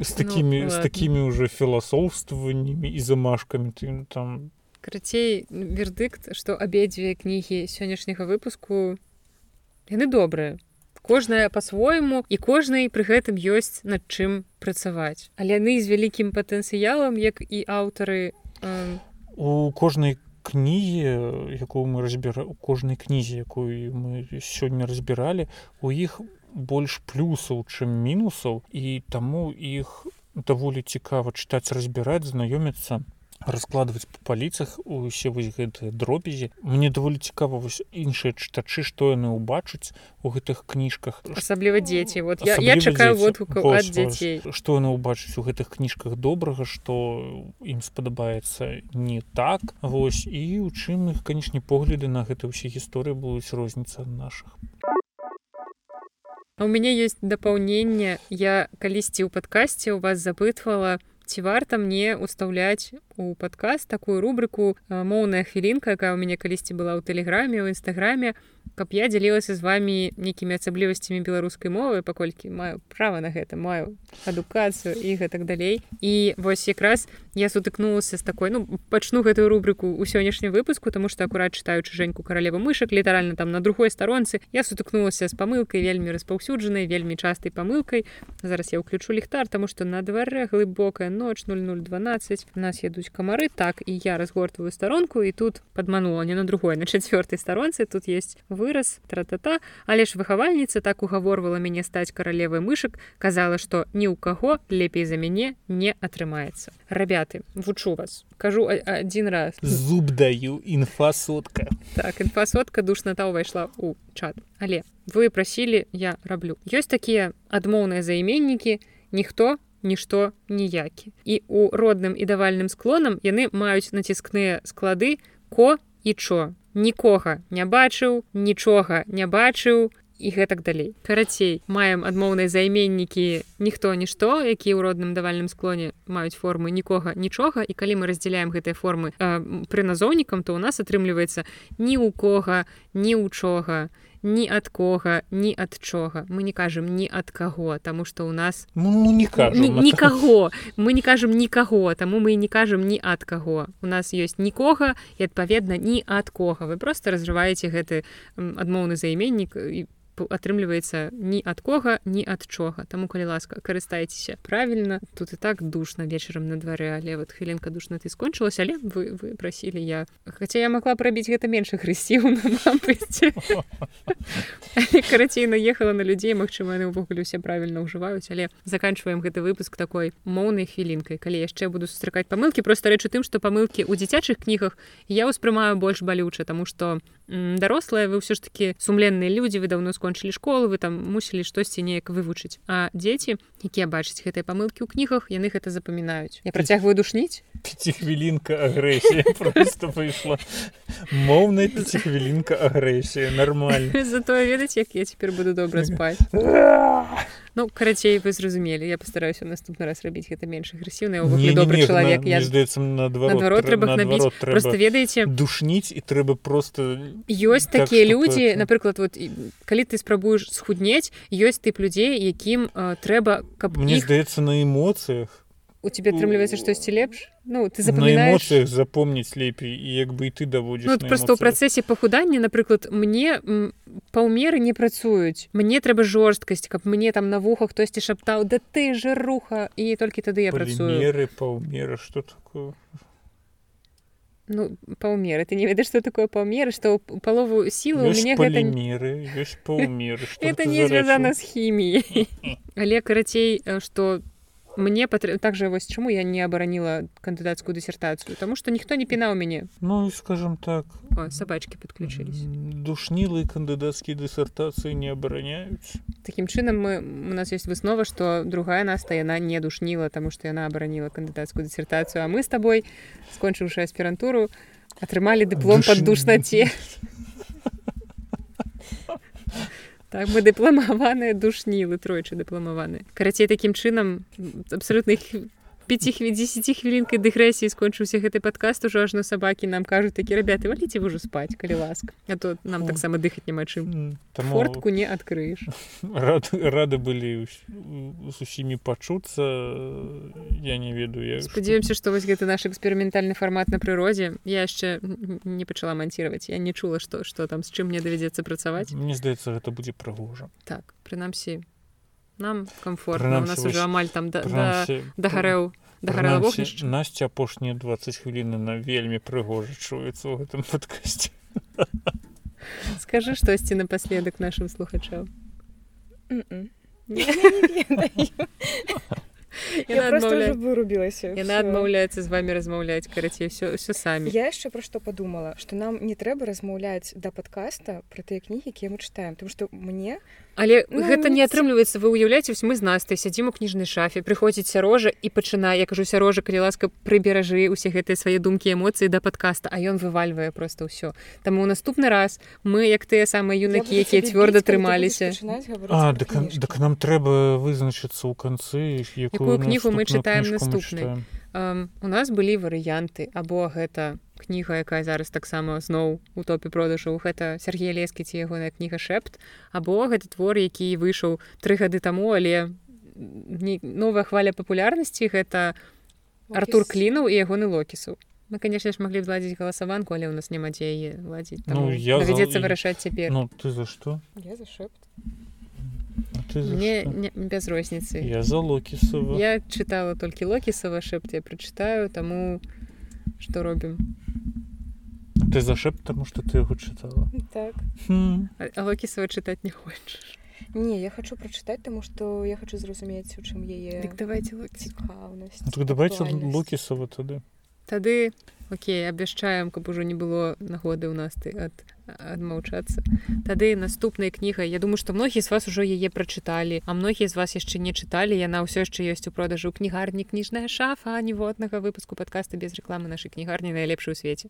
С такими ну, с такими уже філасофстваваннямі і замашкамі ты там карацей вердыкт што абедзве кнігі сённяшняга выпуску яны добрыя. Кожная по-свойму і кожнай пры гэтым ёсць над чым працаваць. Але яны з вялікім патэнцыялам як і аўтары э, у кожнай кнігі якую мы разбіра у кожнай кнізе якую мы сёння разбіралі у іх больш плюсаў чым мінусаў і таму іх даволі цікава чытаць разбіраць знаёміцца раскладваць по паліцах усе вось гэтыя дробязі. Мне даволі цікава вось іншыя чытачы што яны ўбачаць у гэтых кніжках. Асабліва дзеці. Вот я, я чакаю водгукаў ад дзяцей. што яны ўбачыць у гэтых кніжках добрага што ім спадабаецца не так. Вось і у чым іх канечне погляды на гэта ўсе гісторыі будуць розніца наших у мяне есть дапаўненне. Я калісьці ў падкасці у вас запытвала ці варта мне устаўляць у падкаст такую рубрыку моўная хвілінка якая ў мяне калісьці была ў тэлеграме ў нстаграме каб я дзялілася з вами нейкімі асаблівасцямі беларускай мовы паколькі маю права на гэта маю адукацыю і гэтак далей. І вось якраз я сутыкнулася з такой ну пачну гэтую рубрыку ў сённяшнім выпуску тому что акурат чытаючы жэньку каралева мышак літаральна там на другой старонцы. Я сутыкнулася з памылкай вельмі распаўсюджанай вельмі частай памылкай. Зараз я ўключу ліхтар тому что на дварэ глыбокая ноч 0012 у нас ядуць камары так і я разгортваю старонку і тут падманула не на другой на чацвёртай старонцы тут есть выраз тра-та-та. Але ж выхавальніца так угаворвала мяне стаць каралевай мышак казала што ні ў каго лепей за мяне не атрымаецца рабяты вучу вас. Кажу адзін раз. Зуб даю інфасотка так інфасотка душната ўвайшла у чат. Але вы прасілі я раблю ёсць такія адмоўныя займеннікі ніхто нішто ніякі. І у родным і давальным склонам яны маюць націскныя склады ко і чо. Нікога не бачыў нічога не бачыў і гэтак далей. Карацей маем адмоўныя займеннікі ніхто нішто які ў родным давальным склоне маюць формы нікога нічога і калі мы раздзяляем гэтыя формы э, пры назоўнікам то у нас атрымліваецца ні ў кога ні ў чога ні ад кога ні ад чога мы не кажам ні ад каго тому что у нас ну, ну, не нікаго мы не кажам нікаго таму мы не кажам ні ад каго у нас ёсць нікога і адпаведна ні ад кога вы просто разрываеце гэты адмоўны займеннік і атрымліваецца ні ад кога ні ад чога. Таму калі ласка карыстайцеся правільна тут і так душна вечарам на дварэ але вот хвілінка душна ты скончылася але вы вы прасілі я. Хаця я могла прабіць гэта меншых рэсіў карацей наехала на людзей Мачыма яны ўвогуле усе правільна ўжываюць але заканчваем гэты выпуск такой моўнай хвілінкай калі яшчэ буду сустракаць памылкі просто рэч у тым што памылкі ў дзіцячых кнігах я ўспрымаю больш балюча тому что дарослыя вы ўсё ж таки сумленныя людзі вы даўно скончылі школу вы там мусілі штосьці неяк вывучыць а дзеці якія бачаць гэтыя памылкі ў кнігах яны гэта запамінаюць я працягваю душніць пяцихвілінка агрэсія просто выйшла моўная пяцихвілінка агрэсія нормально. Затое ведаць як я цяпер буду добра спаць Ну карацей вы зразумелі я постараюся наступны раз рабіць гэта менш агрэсіўна добры чалавек я здаецца наадварот просто ведаеце душніць і трэба просто ёсць так, такія людзі напрыклад вот калі ты спрабуеш схуднець ёсць тып людзей якім трэба каб мне іх... здаецца на эмоцыях у тебе атрымліваецца штосьці лепш ну ты запамінаеш запомніць лепей і як бы і ты даводзіш ну, просто ў працэсе пахудання напрыклад мне паўмеры не працуюць мне трэба жорсткасць каб мне там на вухах хтосьці шаптаў да ты же руха! І толькі тады я працую. Паўмеры что такое? Ну паўмеры ты не ведаеш што такое паўмеры што палову сілы у мяне гэта меры это не звязана з хіміяй але карацей што мне патр... также вось чаму я не абараніла кандыдацкую дысертацыю тому что ніхто не пінаў мяне ну скажем так О, сабачки подключились. душнілы кандыдацкія дысертацыі не абараняюць таким чынам мы у нас есть выснова что другая наста яна не душніла тому что яна абараніла кандыдацкую дысертацыю а мы с тобой скончыўшы аспірантуру атрымалі дыплом Душ... под душнаце так мы дыпламаваныя душнілы тройчы дыпламаваны карацей такім чынам абсалютных 5 хвілінкай дэгрэсіі скончыўся гэты падкаст ужо ажно сабакі нам кажуць такі рабяты валіце ўжо спаць калі ласка а то нам таксама дыхаць няма чым. Таму... фортку не адкрыеш. Рад, рады былі з усімі пачуцца. Я не ведаю спадзяемся што. Вось гэты наш эксперыментальны фармат на прыродзе. Я яшчэ не пачала манціраваць я не чула што што там з чым мне давядзецца працаваць. Мне здаецца гэта будзе прыгожа. Так прынамсі нам комфортно у нас уже амаль там дагарэў дагарэў насця апошнія 20 хвіліны на вельмі прыгожа чуецца ў гэтым падкасці скажы штосьці напаследак нашим слухачаў вырубілася яна адмаўляецца з вами размаўляць карацей все все самі я яшчэ пра што падумала что нам не трэба размаўляць да подкаста про тыя кнігі якія мы чытаем потому что мне але ну, гэта не атрымліваецца. Вы уяўляеце вось мы з нас сядзім у кніжнай шафе прыходзіць сярожа і пачынае я кажу сярожа калі ласка прыберажы усе гэтыя свае думкі эмоцыі да подкаста а ён вывальвае просто ўсё. Таму ў наступны раз мы як тыя самыя юнакі якія цвёрда трымаліся. дык нам трэба вызначыцца ў канцы якую кнігу мы чытаем наступны у нас былі варыянты або гэта кніга якая зараз таксама зноў у топе продажу гэта Сергей лескі ці ягоная кніга шэпт або гэты твор які выйшаў тры гады таму але не новая хваля папулярнасці гэта Артур клінаў і ягоны локісу. Мы конечно ж маглі зладзіць галасаванку але ў нас няма дзе яе ладзіць ну, давядзецца вырашаць цяпер ну, ты за што я за шэпт мне не, без розніцы я за локісова я чытала толькі локісава шэпт я прачытаю таму што робім ты зашэп таму што ты яго чытала так. Локісава чытаць не хочаш не я хочу прачытаць таму што я хочу зразумець у чым яе так давайте цікаўнасць ну, давайте локісава тады тады Окей абвяшчаем каб ужо не было нагоды ў нас ты ад адмаўчацца. Тады наступная кніга Я думаю што многія з вас ужо яе прачыталі а многія з вас яшчэ не чыталі яна ўсё яшчэ ёсць у продажу кнігарні кніжная шафа ніводнага выпуску падкаста без рэкламы нашай кнігарні найлепшай у свеце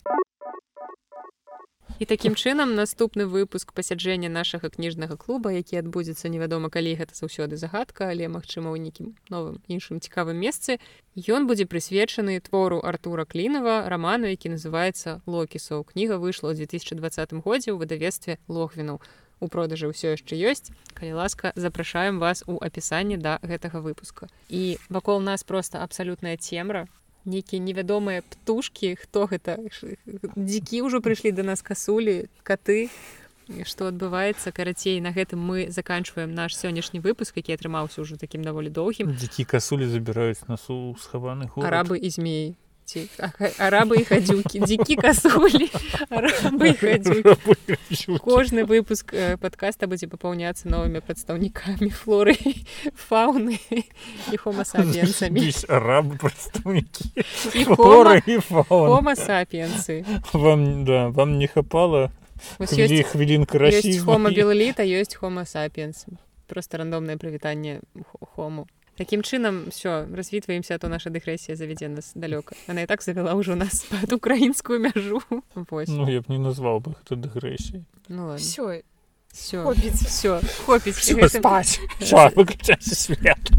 і такім чынам наступны выпуск пасяджэння нашага кніжнага клуба які адбудзецца невядома калі гэта заўсёды загадка але магчыма ў нейкім новым іншым цікавым месцы ён будзе прысвечаны твору артура клінова раману які называется локісаў кніга выйшла ў 2020 годзе ў выдавестве лохвіну у продажы ўсё яшчэ ёсць. Калі ласка запрашаем вас у апісанні да гэтага выпуска. І вакол нас просто абсалютная цемра нейкія невядомыя птушки хто гэта дзікі ўжо прыйшлі до нас касулі каты што адбываецца карацей на гэтым мы заканчваем наш сённяшні выпуск які атрымаўся ўжо такім даволі доўгім дзікі касулі забіраюць нас у схаваных арабы і змей дзіцей арабы і хадзюкі дзікі касулі кожны выпуск подкаста будзе папаўняцца новымі прадстаўнікамі флоры фауны і хомасапенцамі арабы прадстаўнікі хомасапенцы вам да вам не хапала хвілінка хома белліта ёсць хомасапенс просто рандомнае прывітанне хому таким чынам все развітваемся то наша дэгрэсія завядзе нас далёка она і так завяла ўжо нас под украінскую мяжу. Ну, я б не назвал бы гэта дэгрэсіяй ну, все все хопіць все хопіць спаць свет